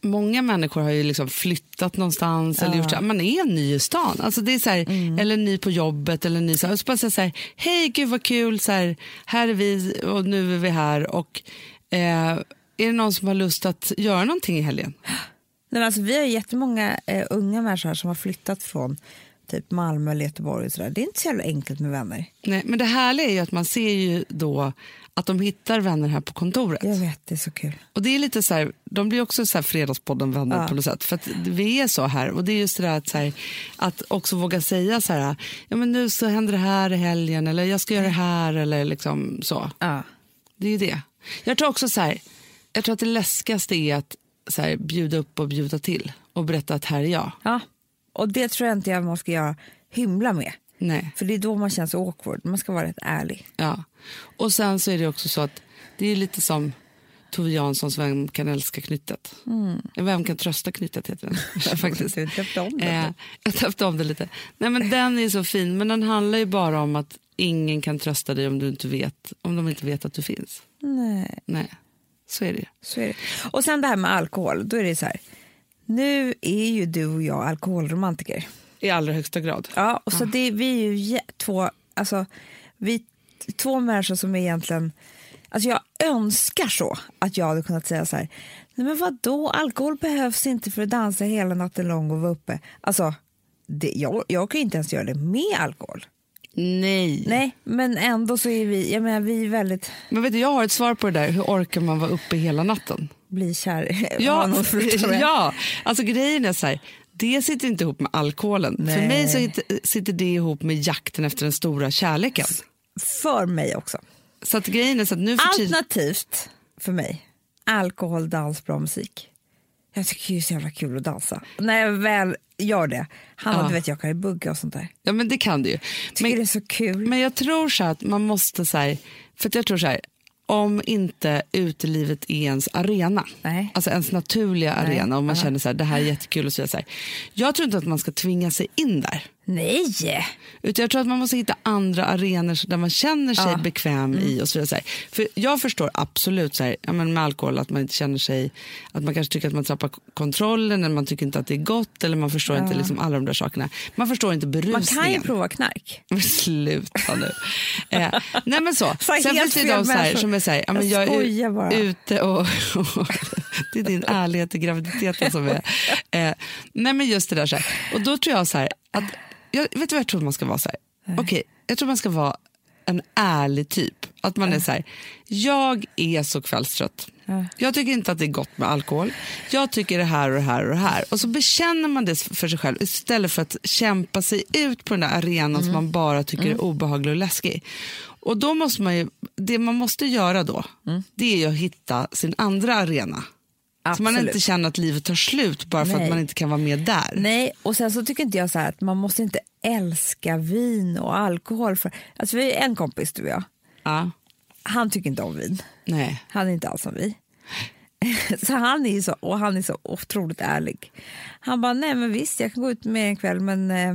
[SPEAKER 1] Många människor har ju liksom flyttat någonstans eller gjort så man är ny i stan. Alltså det är så här,
[SPEAKER 2] Mm.
[SPEAKER 1] Eller ny på jobbet. Eller ny, så här, och så bara säga så här, hej gud vad kul, så här, här är vi och nu är vi här. Och, eh, är det någon som har lust att göra någonting i helgen?
[SPEAKER 2] Nej, alltså, vi har jättemånga eh, unga människor här som har flyttat från typ Malmö eller Göteborg. Och så där. Det är inte så jävla enkelt med vänner.
[SPEAKER 1] Nej, men det härliga är ju att man ser ju då att de hittar vänner här på kontoret.
[SPEAKER 2] Jag vet, det är så kul.
[SPEAKER 1] Och det är lite så här, de blir också så här fredagspodden vänner
[SPEAKER 2] Ja.
[SPEAKER 1] på något sätt. För att vi är så här. Och det är just det där att, så här, att också våga säga så här, ja men nu så händer det här i helgen eller jag ska göra det här eller liksom så.
[SPEAKER 2] Ja.
[SPEAKER 1] Det är ju det. Jag tror också så här, jag tror att det läskigaste är att så här, bjuda upp och bjuda till och berätta att här är jag.
[SPEAKER 2] ja. Och det tror jag inte jag man ska göra hymla med.
[SPEAKER 1] Nej.
[SPEAKER 2] För det är då man känns awkward. Man ska vara rätt ärlig.
[SPEAKER 1] Ja. Och sen så är det också så att det är lite som Tove Janssons Vem kan älska knyttet? Vem kan trösta knyttet heter den. faktiskt.
[SPEAKER 2] Du döpte om den.
[SPEAKER 1] Eh, jag döpte om det lite. Nej, men den är så fin, men den handlar ju bara om att ingen kan trösta dig om, du inte vet, om de inte vet att du finns.
[SPEAKER 2] Nej,
[SPEAKER 1] Nej, så är det
[SPEAKER 2] så är det. Och sen det här med alkohol. Då är det så här. Nu är ju du och jag alkoholromantiker.
[SPEAKER 1] I allra högsta grad.
[SPEAKER 2] Ja, och så det, vi är ju två, alltså, vi, två människor som är egentligen... Alltså jag önskar så att jag hade kunnat säga så här, nej men vadå, alkohol behövs inte för att dansa hela natten lång och vara uppe. Alltså, det, jag, jag kan ju inte ens göra det med alkohol.
[SPEAKER 1] Nej.
[SPEAKER 2] Nej, men ändå så är vi, jag menar vi är väldigt,
[SPEAKER 1] Men vet du, jag har ett svar på det där. Hur orkar man vara uppe hela natten?
[SPEAKER 2] bli kär
[SPEAKER 1] Ja, ja. alltså grejen är så här. Det sitter inte ihop med alkoholen. För
[SPEAKER 2] Nej.
[SPEAKER 1] mig så sitter det ihop med jakten efter den stora kärleken.
[SPEAKER 2] För mig också.
[SPEAKER 1] Så att grejen är så att nu för.
[SPEAKER 2] Alternativt för mig, alkohol, dans, bra musik. Jag tycker det är så jävla kul att dansa. När jag väl gör det, Hanna
[SPEAKER 1] Ja.
[SPEAKER 2] du vet jag kan ju bugga och sånt där.
[SPEAKER 1] Ja men det kan du ju.
[SPEAKER 2] Tycker
[SPEAKER 1] Men,
[SPEAKER 2] det är så kul.
[SPEAKER 1] men jag tror så att man måste så här, för att jag tror så här, om inte utelivet är ens arena,
[SPEAKER 2] Nej.
[SPEAKER 1] alltså ens naturliga
[SPEAKER 2] Nej.
[SPEAKER 1] arena, och man
[SPEAKER 2] Ja.
[SPEAKER 1] känner så här, det här är jättekul och så vidare. Jag tror inte att man ska tvinga sig in där.
[SPEAKER 2] Nej!
[SPEAKER 1] Utan jag tror att man måste hitta andra arenor där man känner sig
[SPEAKER 2] Ja.
[SPEAKER 1] bekväm i. och så vidare. För Jag förstår absolut så här, ja, men med alkohol att man inte känner sig, att man kanske tycker att man tappar kontrollen eller man tycker inte att det är gott eller man förstår inte liksom alla de där sakerna. Man förstår inte
[SPEAKER 2] Man
[SPEAKER 1] berusningen.
[SPEAKER 2] kan ju prova knark.
[SPEAKER 1] Men Sluta nu. eh, nej men så.
[SPEAKER 2] Så
[SPEAKER 1] Sen finns det de så här, som är så här, ja, men
[SPEAKER 2] Jag
[SPEAKER 1] jag, är
[SPEAKER 2] bara.
[SPEAKER 1] ute och, och det är din ärlighet i graviditeten som är. Eh, nej men just det där så här. Och då tror jag så här att, jag, vet du vad jag tror man ska vara så här? Okej, jag tror man ska vara en ärlig typ. Att man är så här, jag är så kvällstrött. Jag tycker inte att det är gott med alkohol. Jag tycker det här och det här och det här. Och så bekänner man det för sig själv istället för att kämpa sig ut på den där arenan som man bara tycker är obehaglig och läskig. Och då måste man ju, det man måste göra då, det är ju att hitta sin andra arena. Så man
[SPEAKER 2] Absolut.
[SPEAKER 1] inte känner att livet tar slut bara för
[SPEAKER 2] Nej.
[SPEAKER 1] att man inte kan vara med där.
[SPEAKER 2] Nej, och sen så tycker inte jag så att man måste inte älska vin och alkohol. För, alltså vi är en kompis du och jag,
[SPEAKER 1] Ja,
[SPEAKER 2] han tycker inte om vin.
[SPEAKER 1] nej.
[SPEAKER 2] Han är inte alls som vi. Så han är så, och han är så otroligt ärlig. Han bara, nej men visst jag kan gå ut med en kväll men eh,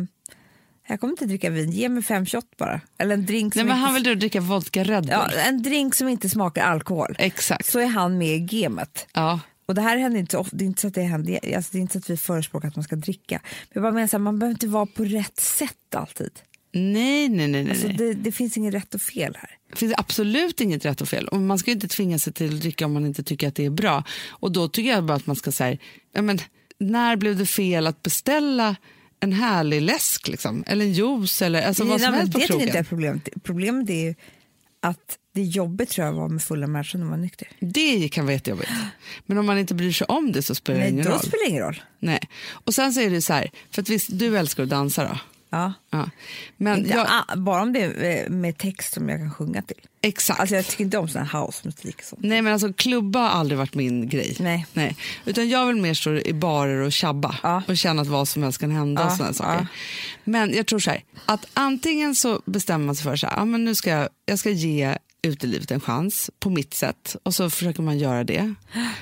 [SPEAKER 2] jag kommer inte dricka vin, ge mig fem shot bara. Eller en drink
[SPEAKER 1] nej men
[SPEAKER 2] inte,
[SPEAKER 1] han vill då dricka vodka Red Bull.
[SPEAKER 2] ja, en drink som inte smakar alkohol.
[SPEAKER 1] Exakt.
[SPEAKER 2] Så är han med i gamet.
[SPEAKER 1] Ja.
[SPEAKER 2] Och det här händer inte ofta, det är inte så att det händer, alltså det är inte så att vi förespråkar att man ska dricka. Men jag bara menar så här, man behöver inte vara på rätt sätt alltid.
[SPEAKER 1] Nej, nej, nej. nej.
[SPEAKER 2] Alltså
[SPEAKER 1] nej.
[SPEAKER 2] det, det finns inget rätt och fel här.
[SPEAKER 1] Det finns absolut inget rätt och fel. Och man ska ju inte tvinga sig till att dricka om man inte tycker att det är bra. Och då tycker jag bara att man ska säga, ja, men, när blev det fel att beställa en härlig läsk liksom? eller en juice eller alltså, vad
[SPEAKER 2] Nej,
[SPEAKER 1] som
[SPEAKER 2] men
[SPEAKER 1] helst på
[SPEAKER 2] det jag inte är
[SPEAKER 1] krogen?
[SPEAKER 2] problemet. Problemet är ju att det är jobbigt tror jag vara med fulla människor när man är nykter.
[SPEAKER 1] Det kan vara jättejobbigt. Men om man inte bryr sig om det så spelar det
[SPEAKER 2] Nej,
[SPEAKER 1] ingen
[SPEAKER 2] då
[SPEAKER 1] roll.
[SPEAKER 2] spelar det ingen roll.
[SPEAKER 1] Nej. Och sen så är det så här, för att visst, du älskar att dansa då?
[SPEAKER 2] Ja.
[SPEAKER 1] Ja. Men jag,
[SPEAKER 2] ah, bara om det är eh, med text som jag kan sjunga till.
[SPEAKER 1] exakt.
[SPEAKER 2] Alltså jag tycker inte om sån här housemusik.
[SPEAKER 1] Nej men alltså klubba har aldrig varit min grej.
[SPEAKER 2] Nej.
[SPEAKER 1] Nej. Utan jag vill mer stå i barer och tjabba
[SPEAKER 2] Ja.
[SPEAKER 1] och känna att vad som helst kan hända.
[SPEAKER 2] Ja,
[SPEAKER 1] och såna saker.
[SPEAKER 2] ja.
[SPEAKER 1] Men jag tror så här, att antingen så bestämmer man sig för så här, ja, men nu ska jag, jag ska ge utelivet en chans på mitt sätt och så försöker man göra det.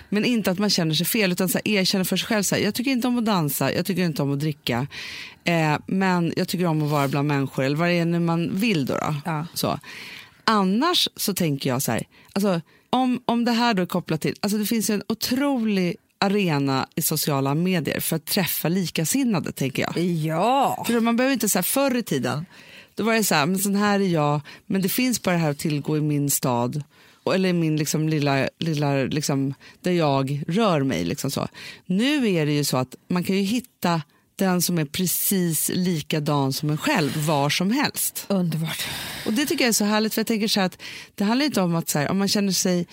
[SPEAKER 1] Men inte att man känner sig fel utan så här, erkänner för sig själv så här, jag tycker inte om att dansa, jag tycker inte om att dricka eh, men jag tycker om att vara bland människor eller vad det är nu man vill då. då.
[SPEAKER 2] Ja.
[SPEAKER 1] Så. Annars så tänker jag så här, alltså, om, om det här då är kopplat till, alltså det finns en otrolig arena i sociala medier för att träffa likasinnade tänker jag.
[SPEAKER 2] Ja.
[SPEAKER 1] För man behöver inte så här, förr i tiden, då var det så här, men sån här är jag, men det finns bara det här att tillgå i min stad eller min liksom lilla, lilla liksom, där jag rör mig. Liksom så. Nu är det ju så att man kan ju hitta den som är precis likadan som en själv var som helst.
[SPEAKER 2] Underbart.
[SPEAKER 1] Och det tycker jag är så härligt för jag tänker så att det handlar inte om att så här, om man känner sig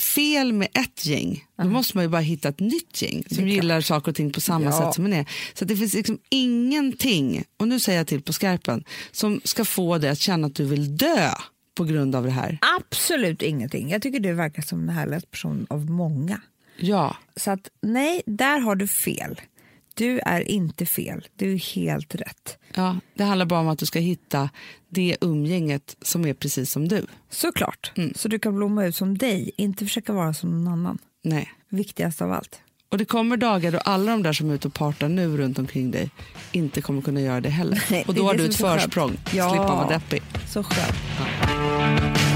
[SPEAKER 1] fel med ett gäng, då måste man ju bara hitta ett nytt gäng som gillar saker och ting på samma
[SPEAKER 2] Ja.
[SPEAKER 1] sätt som man är. Så det finns liksom ingenting, och nu säger jag till på skarpen, som ska få dig att känna att du vill dö på grund av det här.
[SPEAKER 2] Absolut ingenting. Jag tycker du verkar som en härlig person av många.
[SPEAKER 1] Ja,
[SPEAKER 2] Så att nej, där har du fel. Du är inte fel. Du är helt rätt.
[SPEAKER 1] ja, det handlar bara om att du ska hitta det umgänget som är precis som du.
[SPEAKER 2] Såklart.
[SPEAKER 1] Mm.
[SPEAKER 2] Så du kan blomma ut som dig, inte försöka vara som någon annan.
[SPEAKER 1] Nej.
[SPEAKER 2] Viktigast av allt.
[SPEAKER 1] Och det kommer dagar då alla de där som är ute och partar nu runt omkring dig inte kommer kunna göra det heller.
[SPEAKER 2] Nej,
[SPEAKER 1] och
[SPEAKER 2] det
[SPEAKER 1] då har du ett försprång,
[SPEAKER 2] Ja.
[SPEAKER 1] slippa vara deppig.
[SPEAKER 2] Så skönt.
[SPEAKER 4] vet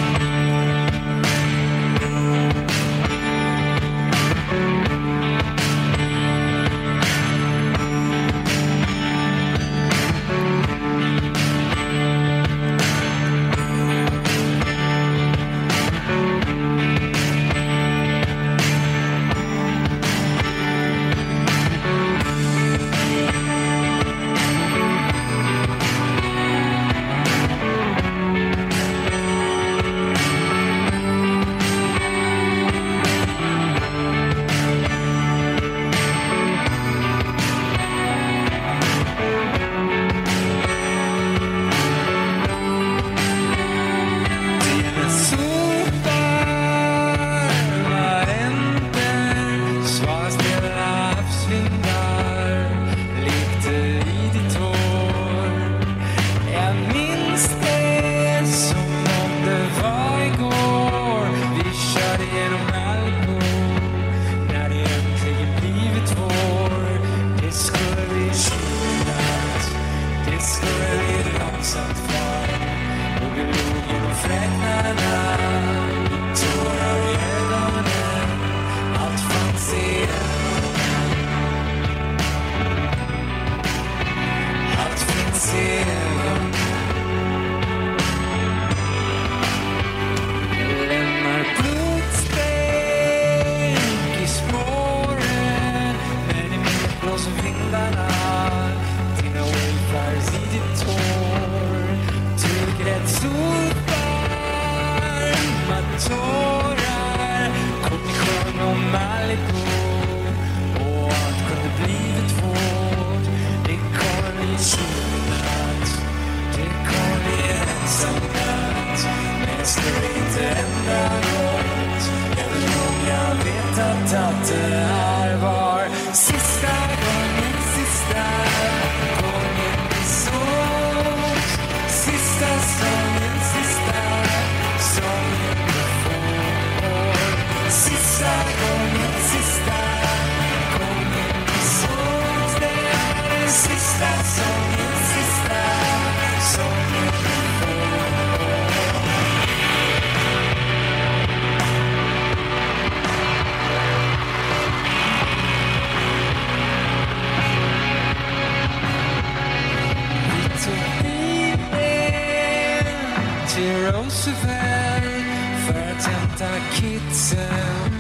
[SPEAKER 4] Roosevelt för att hämta kidsen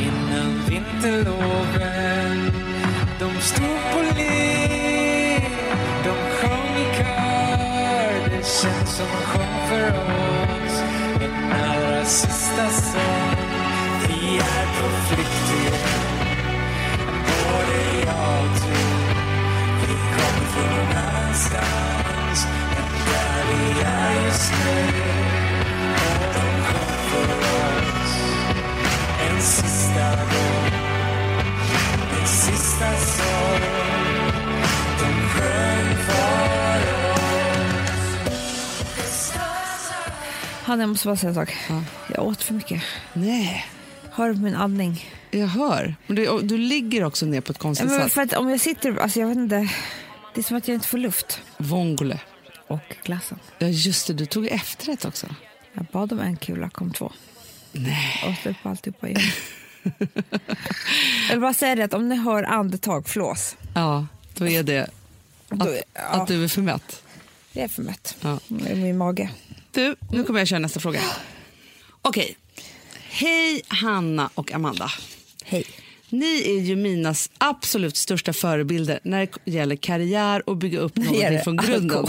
[SPEAKER 4] innan vinterloven. De stod på led, de sjöng i kör. Det känns som de sjöng för oss en allra sista sång. Vi är på flykt igen, både jag och du. Vi kommer från någon annanstans än där vi är just nu. En sista gång. En sista sång. De sjöng för oss.
[SPEAKER 2] Hanna, jag måste bara säga en sak. Jag åt för mycket.
[SPEAKER 1] Nej,
[SPEAKER 2] Hör min andning.
[SPEAKER 1] jag hör. Men Du, du ligger också ner på ett
[SPEAKER 2] Ja,
[SPEAKER 1] konstigt
[SPEAKER 2] men
[SPEAKER 1] sätt.
[SPEAKER 2] för att om jag sitter, alltså jag vet inte. Det är som att jag inte får luft.
[SPEAKER 1] Vongole.
[SPEAKER 2] Och glassen.
[SPEAKER 1] Ja, just det. Du tog efterrätt också.
[SPEAKER 2] Jag bad om en kula, kom två.
[SPEAKER 1] Nej.
[SPEAKER 2] Åt upp alltihopa igen. jag vill bara säga det att om ni hör andetag, flås.
[SPEAKER 1] Ja, då är det
[SPEAKER 2] Då,
[SPEAKER 1] att,
[SPEAKER 2] ja,
[SPEAKER 1] att du är för mätt.
[SPEAKER 2] Det är för mätt.
[SPEAKER 1] Ja.
[SPEAKER 2] I min mage.
[SPEAKER 1] Du, nu kommer jag köra nästa fråga. Okej. Hej Hanna och Amanda.
[SPEAKER 2] Hej.
[SPEAKER 1] Ni är ju mina absolut största förebilder när det gäller karriär och bygga upp någonting från grunden.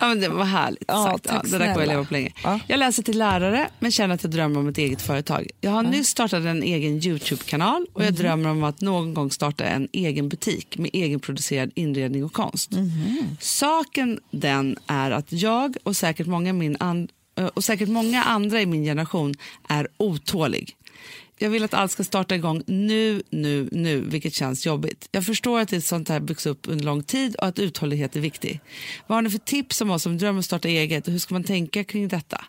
[SPEAKER 1] ja, men det var härligt
[SPEAKER 2] Ja,
[SPEAKER 1] sagt. Ja, det där kommer jag leva på länge.
[SPEAKER 2] Ja.
[SPEAKER 1] Jag läser till lärare men känner att jag drömmer om ett eget företag. Jag har nyss startat en egen Youtube-kanal och jag
[SPEAKER 2] Mhm.
[SPEAKER 1] drömmer om att någon gång starta en egen butik med egenproducerad inredning och konst.
[SPEAKER 2] Mhm.
[SPEAKER 1] Saken den är att jag och säkert många min an- eh, och säkert många andra i min generation är otålig. Jag vill att allt ska starta igång nu, nu, nu, vilket känns jobbigt. Jag förstår att ett sånt här byggs upp under lång tid och att uthållighet är viktig. Vad har ni för tips om oss som drömmer om att starta eget och hur ska man tänka kring detta?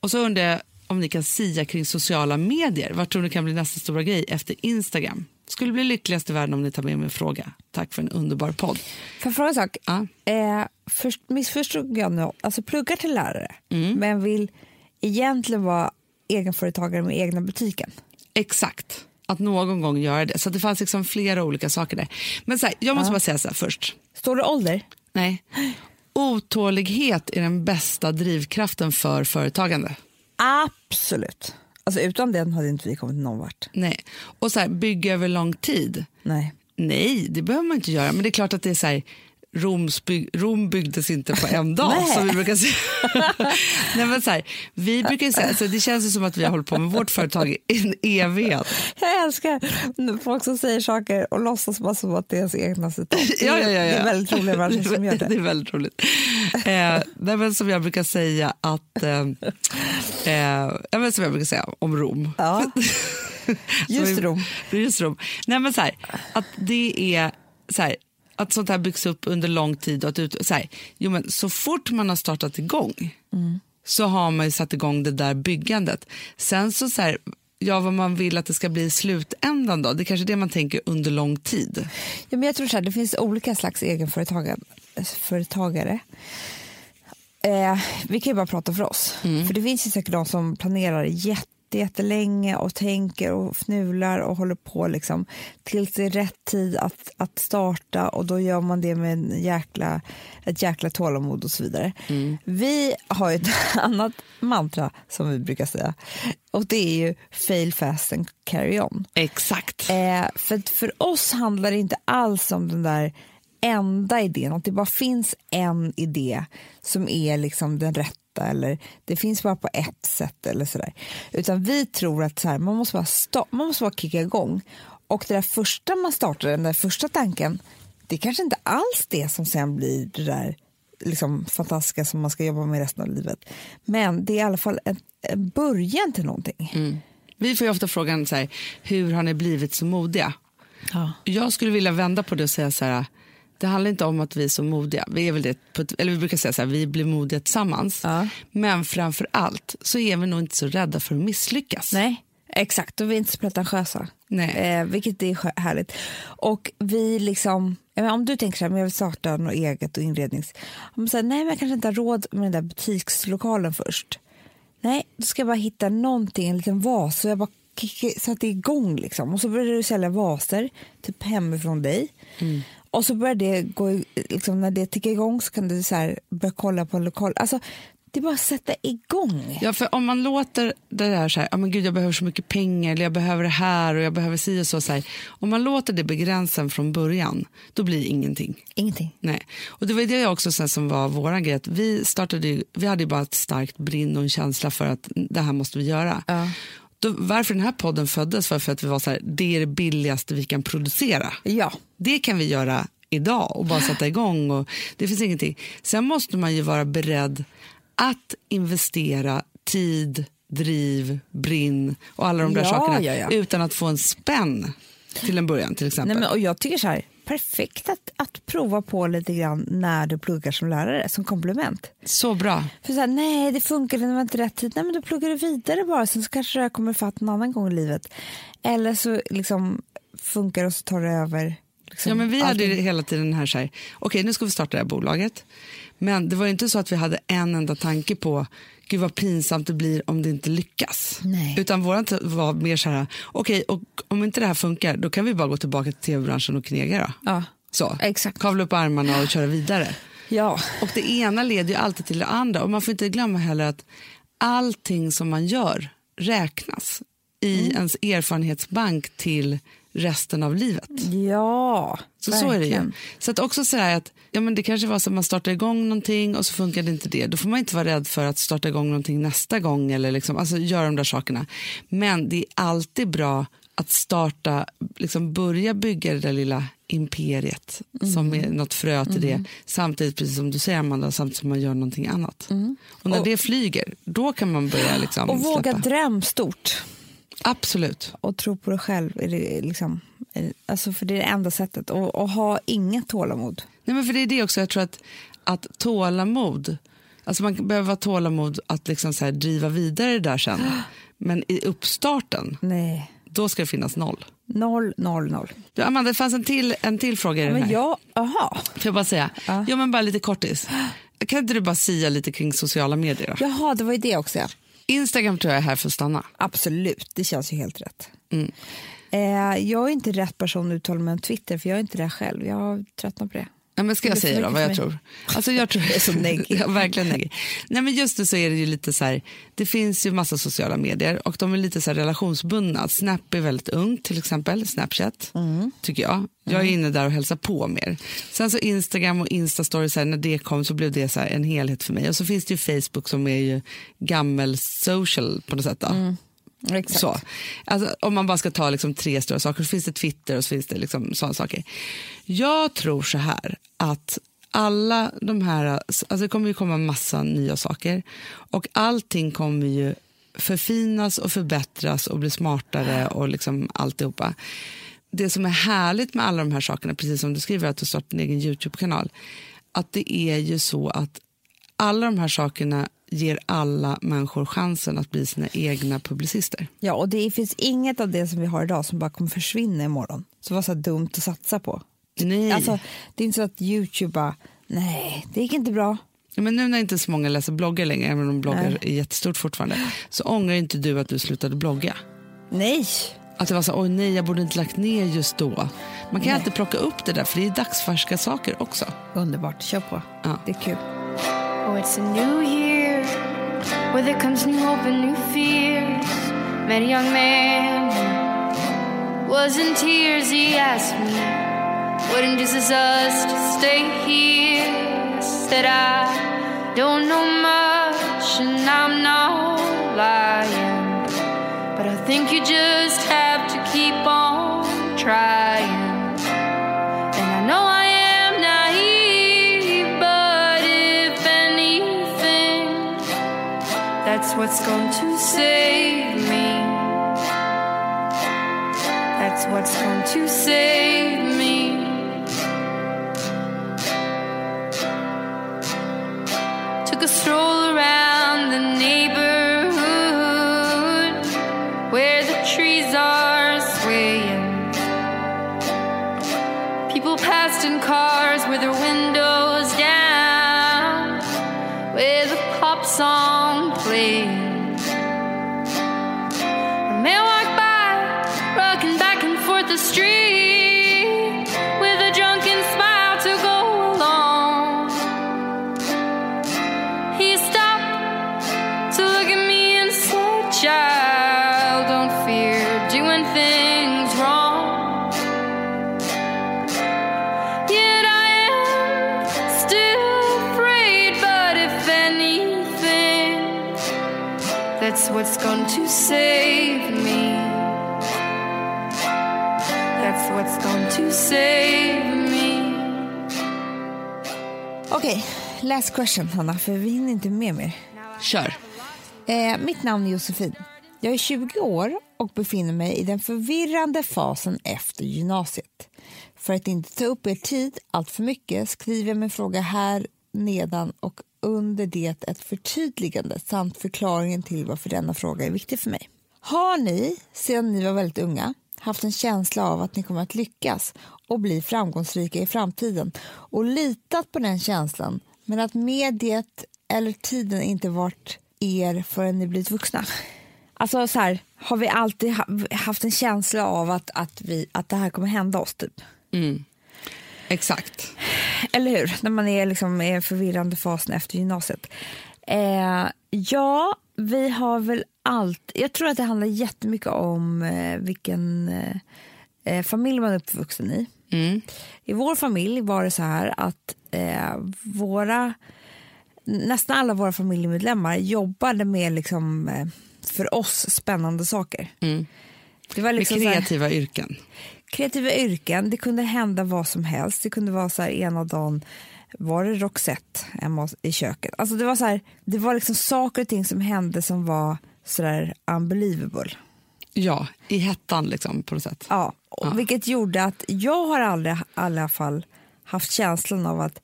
[SPEAKER 1] Och så undrar jag om ni kan sia kring sociala medier. Vad tror ni kan bli nästa stora grej efter Instagram? Skulle bli lyckligast i världen om ni tar med min fråga. Tack för en underbar podd.
[SPEAKER 2] Får jag fråga en sak?
[SPEAKER 1] Ja.
[SPEAKER 2] Eh, först, missförstod jag nu? Alltså pluggar till lärare,
[SPEAKER 1] Mm.
[SPEAKER 2] men vill egentligen vara egenföretagare med egna butiken.
[SPEAKER 1] Exakt. Att någon gång göra det. Så det fanns liksom flera olika saker där. Men så här, jag måste bara säga så här först.
[SPEAKER 2] Står det ålder?
[SPEAKER 1] Nej. Otålighet är den bästa drivkraften för företagande.
[SPEAKER 2] Absolut. Alltså utan den hade inte vi kommit någon vart.
[SPEAKER 1] Nej. Och så här, bygga över lång tid.
[SPEAKER 2] Nej.
[SPEAKER 1] Nej, det behöver man inte göra. Men det är klart att det är så här, Roms byg, Rom byggdes inte på en dag,
[SPEAKER 2] Nej.
[SPEAKER 1] som vi brukar säga. Nej, men så här, vi brukar säga, så det känns ju som att vi har hållit på med vårt företag i en evighet.
[SPEAKER 2] Jag älskar folk som säger saker och låtsas bara som att det är ens egna citat.
[SPEAKER 1] Ja, ja, ja, ja.
[SPEAKER 2] Det är väldigt roliga människor som gör
[SPEAKER 1] Det
[SPEAKER 2] det.
[SPEAKER 1] är väldigt roligt. Eh, nej, men som jag brukar säga att... Eh, eh, men som jag brukar säga om Rom.
[SPEAKER 2] Ja. Just Rom.
[SPEAKER 1] Just Rom. Nej, men så här, att det är så här, att sånt här byggs upp under lång tid. Och att ut, så, här, jo, men så fort man har startat igång så har man ju satt igång det där byggandet. Sen så, så här, ja, vad man vill att det ska bli i slutändan då, det är kanske det man tänker under lång tid.
[SPEAKER 2] Ja, men jag tror så här, det finns olika slags egenföretagare. Företagare. Eh, vi kan ju bara prata för oss. För det finns ju säkert de som planerar jätte, jättelänge och tänker och fnular och håller på liksom tills det är rätt tid att, att starta och då gör man det med en jäkla, ett jäkla tålamod och så vidare. Vi har ett annat mantra som vi brukar säga och det är ju fail fast and carry on.
[SPEAKER 1] Exakt.
[SPEAKER 2] Eh, för, för oss handlar det inte alls om den där enda idén, att det bara finns en idé som är liksom den rätta eller det finns bara på ett sätt eller sådär. Utan vi tror att så här, man, måste bara sta- man måste bara kicka igång och det där första man startar, den där första tanken, det är kanske inte alls det som sen blir det där liksom fantastiska som man ska jobba med resten av livet. Men det är i alla fall en, en början till någonting.
[SPEAKER 1] Vi får ju ofta frågan så här, hur har ni blivit så modiga?
[SPEAKER 2] Ja.
[SPEAKER 1] Jag skulle vilja vända på det och säga så här, det handlar inte om att vi är så modiga. Vi, är väl det, eller vi brukar säga så här, vi blir modiga tillsammans.
[SPEAKER 2] Ja.
[SPEAKER 1] Men framför allt så är vi nog inte så rädda för att misslyckas.
[SPEAKER 2] Nej, exakt. Och vi är inte så pretentiösa.
[SPEAKER 1] Nej.
[SPEAKER 2] Eh, vilket är härligt. Och vi liksom, menar, om du tänker så här, men jag vill starta något eget och inrednings... Om säger, nej men jag kanske inte har råd med den där butikslokalen först. Nej, då ska jag bara hitta någonting, en liten vas. Så jag bara satte igång liksom. Och så började du sälja vaser, typ hemifrån dig. Och så började det gå, liksom, när det tickar igång så kan du så här, börja kolla på en lokal. Alltså, det är bara att sätta igång.
[SPEAKER 1] Ja, för om man låter det där så här, ja, men gud, jag behöver så mycket pengar, eller jag behöver det här och jag behöver si och så. så här. Om man låter det begränsa från början, då blir det ingenting.
[SPEAKER 2] Ingenting.
[SPEAKER 1] Nej. Och det var det också sen som var vår grej, vi, startade, ju- vi hade ju bara ett starkt brinn och en känsla för att det här måste vi göra.
[SPEAKER 2] Ja.
[SPEAKER 1] Då, varför den här podden föddes var för att vi var så här, det är det billigaste vi kan producera.
[SPEAKER 2] Ja.
[SPEAKER 1] Det kan vi göra idag och bara sätta igång. Och det finns ingenting. Sen måste man ju vara beredd att investera tid, driv, brinn och alla de där
[SPEAKER 2] Ja,
[SPEAKER 1] sakerna
[SPEAKER 2] ja, ja.
[SPEAKER 1] utan att få en spänn till en början till exempel.
[SPEAKER 2] Nej, men, och jag tycker så här, perfekt att, att prova på lite grann när du pluggar som lärare, som komplement.
[SPEAKER 1] Så bra.
[SPEAKER 2] För så här, nej det funkar, det var inte rätt tid. Nej men då pluggar du vidare bara, sen så kanske det här kommer fatt en annan gång i livet. Eller så liksom funkar och så tar det över. Liksom,
[SPEAKER 1] Ja, men vi hade
[SPEAKER 2] allting.
[SPEAKER 1] hela tiden den här, så här okej nu ska vi starta det här bolaget. Men det var inte så att vi hade en enda tanke på gud vad pinsamt det blir om det inte lyckas.
[SPEAKER 2] Nej.
[SPEAKER 1] Utan våran t- var mer så här, okej och om inte det här funkar då kan vi bara gå tillbaka till tv-branschen och knega då.
[SPEAKER 2] Ja,
[SPEAKER 1] Så,
[SPEAKER 2] Exakt.
[SPEAKER 1] kavla upp armarna och köra vidare.
[SPEAKER 2] ja.
[SPEAKER 1] Och det ena leder ju alltid till det andra. Och man får inte glömma heller att allting som man gör räknas i
[SPEAKER 2] Mm.
[SPEAKER 1] ens erfarenhetsbank till resten av livet.
[SPEAKER 2] ja
[SPEAKER 1] Så, så är det ju.
[SPEAKER 2] verkligen.
[SPEAKER 1] Så att också säga att ja, men det kanske var så att man startar igång någonting och så funkade inte det. Då får man inte vara rädd för att starta igång någonting nästa gång eller liksom, alltså göra de där sakerna. Men det är alltid bra att starta, liksom börja bygga det där lilla imperiet som är något frö till det. Samtidigt, precis som du säger Amanda, samtidigt som man gör någonting annat. Och när
[SPEAKER 2] Och-
[SPEAKER 1] det flyger, då kan man börja liksom
[SPEAKER 2] Och våga
[SPEAKER 1] släppa.
[SPEAKER 2] dröm stort
[SPEAKER 1] Absolut.
[SPEAKER 2] och tro på dig själv. Är det liksom, är- alltså för det är det enda sättet. Och, och ha inget tålamod.
[SPEAKER 1] Nej, men för det är det också, jag tror att, att tålamod, alltså man behöver ha tålamod att liksom så här driva vidare det där sen. Men i uppstarten,
[SPEAKER 2] Nej,
[SPEAKER 1] då ska det finnas noll.
[SPEAKER 2] noll, noll, noll.
[SPEAKER 1] Du, Amanda, det fanns en till, en till fråga i den
[SPEAKER 2] Men
[SPEAKER 1] här.
[SPEAKER 2] jag, aha.
[SPEAKER 1] Får jag bara säga?
[SPEAKER 2] Ja.
[SPEAKER 1] Ja. men bara lite kortis. Kan inte du bara säga lite kring sociala medier? Då?
[SPEAKER 2] Jaha, det var ju det också.
[SPEAKER 1] Instagram tror jag är här för att stanna.
[SPEAKER 2] Absolut, det känns ju helt rätt.
[SPEAKER 1] Mm.
[SPEAKER 2] Eh, jag är inte rätt person att uttala mig om Twitter, för jag är inte där själv. Jag har tröttnat på det.
[SPEAKER 1] Ja, men ska jag säga då vad jag tror? Alltså jag tror
[SPEAKER 2] så neggig.
[SPEAKER 1] ja, verkligen neggig. Nej, men just det så är det ju lite så här, det finns ju massa sociala medier och de är lite så här relationsbundna. Snap är väldigt ung till exempel, Snapchat
[SPEAKER 2] Mm.
[SPEAKER 1] tycker jag. Jag är inne där och hälsar på mer. Sen så Instagram och Instastory, så här, när det kom så blev det så en helhet för mig. Och så finns det ju Facebook som är ju gammel social på något sätt. Då.
[SPEAKER 2] Mm. Exakt.
[SPEAKER 1] Så. Alltså, om man bara ska ta liksom tre stora saker så finns det Twitter och så finns det liksom sådana saker. Jag tror så här att alla de här, alltså det kommer ju komma massa nya saker och allting kommer ju förfinas och förbättras och bli smartare och liksom alltihopa. Det som är härligt med alla de här sakerna, precis som du skriver att du startat en egen Youtube-kanal, att det är ju så att alla de här sakerna ger alla människor chansen att bli sina egna publicister.
[SPEAKER 2] Ja, och det finns inget av det som vi har idag som bara kommer försvinna imorgon. Så var så dumt att satsa på.
[SPEAKER 1] Nej.
[SPEAKER 2] Alltså, det är inte så att Youtube bara, nej, det gick inte bra.
[SPEAKER 1] Men nu när inte så många läser bloggar längre, även om bloggar
[SPEAKER 2] Nej.
[SPEAKER 1] är jättestort fortfarande, så ångrar inte du att du slutade blogga.
[SPEAKER 2] Nej.
[SPEAKER 1] Att det var så, oj nej, jag borde inte lagt ner just då. Man kan
[SPEAKER 2] Nej.
[SPEAKER 1] alltid plocka upp det där, för det är dagsfärska saker också.
[SPEAKER 2] Underbart, kör på.
[SPEAKER 1] Ja.
[SPEAKER 2] Det är kul.
[SPEAKER 5] Oh, where there comes new hope and new fears. Met a young man was in tears. He asked me, What induces us to stay here? I said, I don't know much and I'm not lying. But I think you just have to keep on trying. That's what's going to save me. That's what's going to save me.
[SPEAKER 2] Last question Hanna, för vi hinner inte med mer.
[SPEAKER 1] Kör.
[SPEAKER 2] Eh, mitt namn är Josefin. Jag är 20 år och befinner mig i den förvirrande fasen efter gymnasiet. För att inte ta upp er tid allt för mycket skriver jag min fråga här nedan och under det ett förtydligande samt förklaringen till varför denna fråga är viktig för mig. Har ni, sedan ni var väldigt unga, haft en känsla av att ni kommer att lyckas och bli framgångsrika i framtiden och litat på den känslan men att mediet eller tiden inte varit er förrän ni blivit vuxna? Alltså så här, har vi alltid ha, haft en känsla av att, att, vi, att det här kommer hända oss typ?
[SPEAKER 1] Exakt.
[SPEAKER 2] Eller hur? När man är liksom i en förvirrande fasen efter gymnasiet. Eh, ja, vi har väl allt. Jag tror att det handlar jättemycket om eh, vilken eh, eh, familj man är uppvuxen i. I vår familj var det så här att eh, våra nästan alla våra familjemedlemmar jobbade med liksom, eh, för oss spännande saker. Det var
[SPEAKER 1] Med
[SPEAKER 2] liksom här-
[SPEAKER 1] kreativa yrken.
[SPEAKER 2] kreativa yrken, det kunde hända vad som helst. Det kunde vara så här ena dagen var det Roxette hemma i köket. Alltså det var så här, det var liksom saker och ting som hände som var så där unbelievable.
[SPEAKER 1] Ja, i hettan liksom på något sätt.
[SPEAKER 2] Ja, och Vilket gjorde att jag har aldrig i alla fall haft känslan av att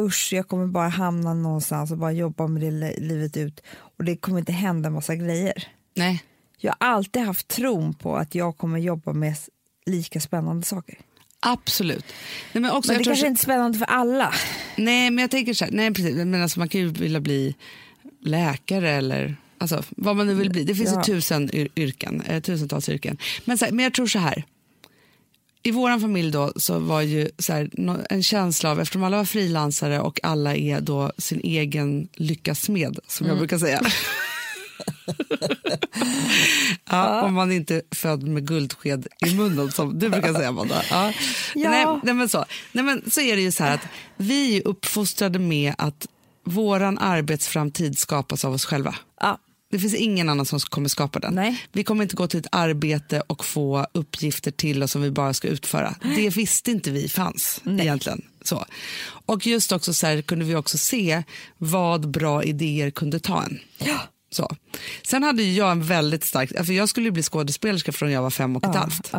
[SPEAKER 2] usch, jag kommer bara hamna någonstans och bara jobba med det li- livet ut och det kommer inte hända en massa grejer.
[SPEAKER 1] Nej,
[SPEAKER 2] Jag har alltid haft tron på att jag kommer jobba med lika spännande saker.
[SPEAKER 1] absolut. Nej, men också,
[SPEAKER 2] Men det kanske
[SPEAKER 1] så-
[SPEAKER 2] inte är spännande för alla.
[SPEAKER 1] Nej, men jag tänker så här, nej precis, men alltså, man kan ju vilja bli läkare eller alltså, vad man nu vill bli. Det finns
[SPEAKER 2] Ja.
[SPEAKER 1] ju tusen yr- yrken, eh, tusentals yrken. Men, här, men jag tror så här, i vår familj då så var ju så här, en känsla av, eftersom alla var frilansare och alla är då sin egen lyckas med, som
[SPEAKER 2] Mm.
[SPEAKER 1] jag brukar säga. ja, Om man inte är född med guldsked i munnen som du brukar säga Amanda. Ja.
[SPEAKER 2] Ja.
[SPEAKER 1] Nej, nej, men så. nej men så är det ju så här att vi är uppfostrade med att våran arbetsframtid skapas av oss själva.
[SPEAKER 2] Ja.
[SPEAKER 1] Det finns ingen annan som kommer skapa den.
[SPEAKER 2] Nej.
[SPEAKER 1] Vi kommer inte gå till ett arbete och få uppgifter till oss som vi bara ska utföra. Det visste inte vi fanns egentligen. Så. Och just också så här kunde vi också se vad bra idéer kunde ta en. Så. Sen hade jag en väldigt stark, för jag skulle bli skådespelerska från jag var fem och ett halvt.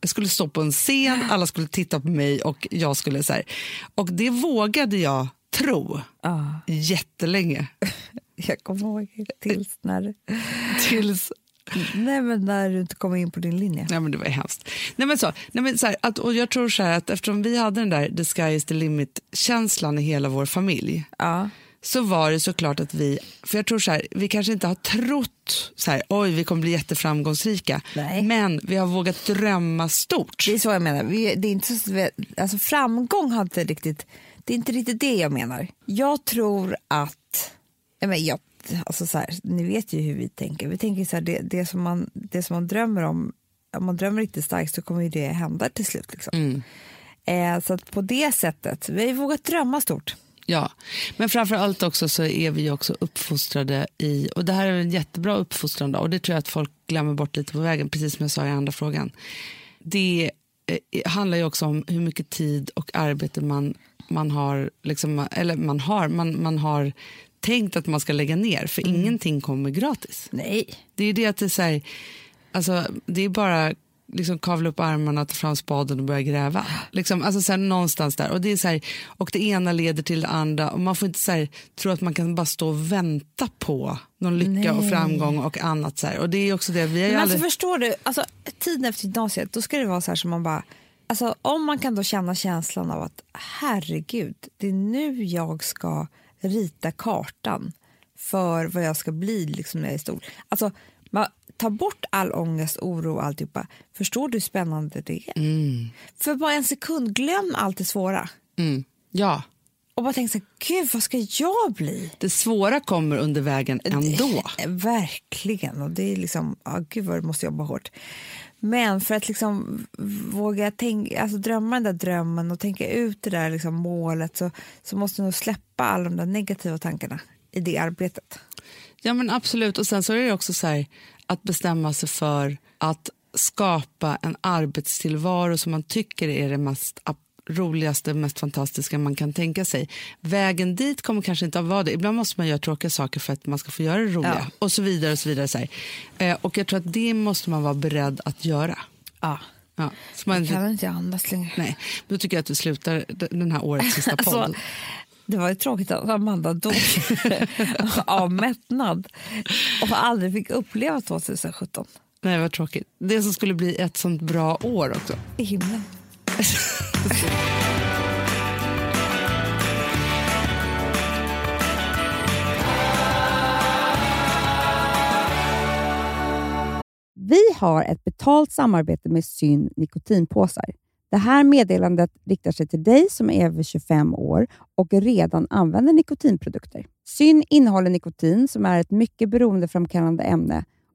[SPEAKER 1] Jag skulle stå på en scen, alla skulle titta på mig och jag skulle så här. Och det vågade jag tro jättelänge.
[SPEAKER 2] Jag kommer ihåg tills när,
[SPEAKER 1] Tills
[SPEAKER 2] nej, men när du inte kom in på din linje.
[SPEAKER 1] Nej, men det var hemskt. Nej, men så, nej, men så här, att, och jag tror så här att eftersom vi hade den där the sky is the limit-känslan i hela vår familj
[SPEAKER 2] Ja.
[SPEAKER 1] så var det såklart att vi, för jag tror så här, vi kanske inte har trott så här, oj vi kommer bli jätteframgångsrika,
[SPEAKER 2] Nej.
[SPEAKER 1] men vi har vågat drömma stort.
[SPEAKER 2] Det är så jag menar. Vi, det är inte så, vi- alltså framgång har inte riktigt, det är inte riktigt det jag menar. Jag tror att, jag menar, jag, alltså så här, ni vet ju hur vi tänker. Vi tänker så här, det, det, som man, det som man drömmer om, om man drömmer riktigt starkt så kommer ju det hända till slut. Liksom. Eh, så på det sättet, vi har vågat drömma stort.
[SPEAKER 1] Ja, men framför allt också så är vi ju också uppfostrade i, och det här är en jättebra uppfostran då, och det tror jag att folk glömmer bort lite på vägen, precis som jag sa i andra frågan. Det eh, handlar ju också om hur mycket tid och arbete man, man har, liksom, eller man har, man, man har tänkt att man ska lägga ner, för ingenting kommer gratis.
[SPEAKER 2] Nej.
[SPEAKER 1] Det är det att det är så här, alltså, det är bara liksom kavla upp armarna, ta fram spaden och börja gräva. Liksom, alltså så här, någonstans där. Och det, är så här, och det ena leder till det andra. Och man får inte så här, tro att man kan bara stå och vänta på någon lycka och
[SPEAKER 2] Nej.
[SPEAKER 1] framgång och annat. Så här. Och det är också det, vi har
[SPEAKER 2] Men
[SPEAKER 1] aldrig...
[SPEAKER 2] alltså förstår du, alltså, tiden efter gymnasiet, då ska det vara så här som man bara... Alltså, om man kan då känna känslan av att herregud, det är nu jag ska rita kartan för vad jag ska bli liksom, när jag är stor. Alltså, man tar bort all ångest, oro och alltihopa. Förstår du hur spännande det är? För bara en sekund, glöm allt det svåra.
[SPEAKER 1] Mm. Ja,
[SPEAKER 2] Och bara tänk så här, gud vad ska jag bli?
[SPEAKER 1] det svåra kommer under vägen ändå.
[SPEAKER 2] Eh, Verkligen. Och det är liksom, ah, gud vad du måste jobba hårt. Men för att liksom våga tänka, alltså drömma den där drömmen och tänka ut det där liksom målet så, så måste du nog släppa alla de där negativa tankarna i det arbetet.
[SPEAKER 1] Ja men absolut. Och sen så är det också så här, att bestämma sig för att skapa en arbetstillvaro som man tycker är det mest ap- roligaste, mest fantastiska man kan tänka sig. Vägen dit kommer kanske inte att vara det. Ibland måste man göra tråkiga saker för att man ska få göra det roliga.
[SPEAKER 2] Ja.
[SPEAKER 1] Och så vidare. och så vidare. Så. Eh, och jag tror att det måste man vara beredd att göra.
[SPEAKER 2] Ja.
[SPEAKER 1] Ja, så man,
[SPEAKER 2] Jag kan inte andas längre.
[SPEAKER 1] nej, då tycker jag att vi slutar den här årets sista podd.
[SPEAKER 2] Alltså, det var ju tråkigt att Amanda dog av mättnad och aldrig fick uppleva 2017
[SPEAKER 1] Nej, vad tråkigt. Det som skulle bli ett sånt bra år också.
[SPEAKER 2] i himlen.
[SPEAKER 6] Vi har ett betalt samarbete med Syn nikotinpåsar. Det här meddelandet riktar sig till dig som är över 25 år och redan använder nikotinprodukter. Syn innehåller nikotin som är ett mycket beroendeframkallande ämne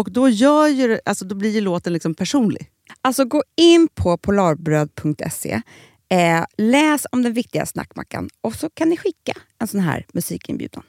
[SPEAKER 7] Och då, gör ju, alltså, då blir ju låten liksom personlig.
[SPEAKER 6] Alltså gå in på polarbröd.se, eh, läs om den viktiga snackmackan och så kan ni skicka en sån här musikinbjudan.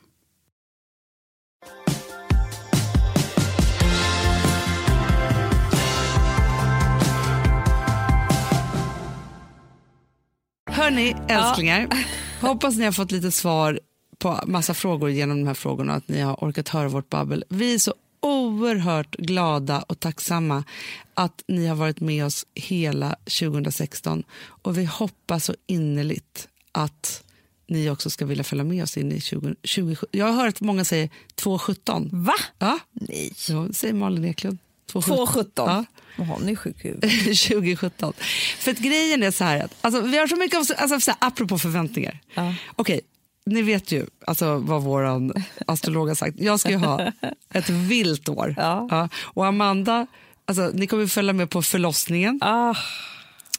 [SPEAKER 1] Hörni, älsklingar. Hoppas ni har fått lite svar på massa frågor genom de här frågorna och att ni har orkat höra vårt babbel. Vi är så oerhört glada och tacksamma att ni har varit med oss hela 2016 och vi hoppas så innerligt att ni också ska vilja följa med oss in i 20, 20 Jag har hört många säger 217.
[SPEAKER 2] Va?
[SPEAKER 1] Ja,
[SPEAKER 2] Nej.
[SPEAKER 1] så säger Malin Eklund. 217.
[SPEAKER 2] 2,17?
[SPEAKER 1] Ja.
[SPEAKER 2] Nu är sjuk i huvudet.
[SPEAKER 1] 2017. För att grejen är så här, att, alltså, vi har så mycket, av- alltså, så här, apropå förväntningar.
[SPEAKER 2] Ja.
[SPEAKER 1] Okej, ni vet ju alltså, vad vår astrolog har sagt. Jag ska ju ha ett vilt år.
[SPEAKER 2] Ja.
[SPEAKER 1] Och Amanda, alltså, ni kommer följa med på förlossningen.
[SPEAKER 2] Ah,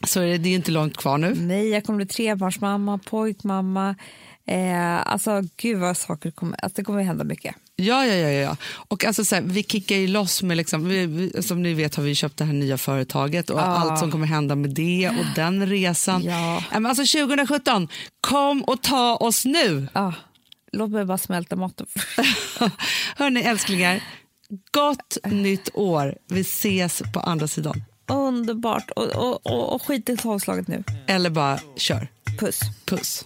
[SPEAKER 1] Så är det, det är inte långt kvar nu.
[SPEAKER 2] nej, jag kommer bli trebarnsmamma, pojkmamma. Eh, alltså, gud vad saker kommer... Alltså, det kommer hända mycket.
[SPEAKER 1] Ja, ja, ja. ja. Och alltså, så här, vi kickar ju loss med, liksom, vi, vi, som ni vet har vi köpt det här nya företaget och allt som kommer hända med det och den resan.
[SPEAKER 2] Ja.
[SPEAKER 1] Men Alltså 2017, kom och ta oss nu!
[SPEAKER 2] Ah, låt mig bara smälta maten.
[SPEAKER 1] Hörni älsklingar, gott nytt år. Vi ses på andra sidan.
[SPEAKER 2] Underbart. Och, och, och, och skit i tolvslaget nu.
[SPEAKER 1] Eller bara kör.
[SPEAKER 2] Puss.
[SPEAKER 1] Puss.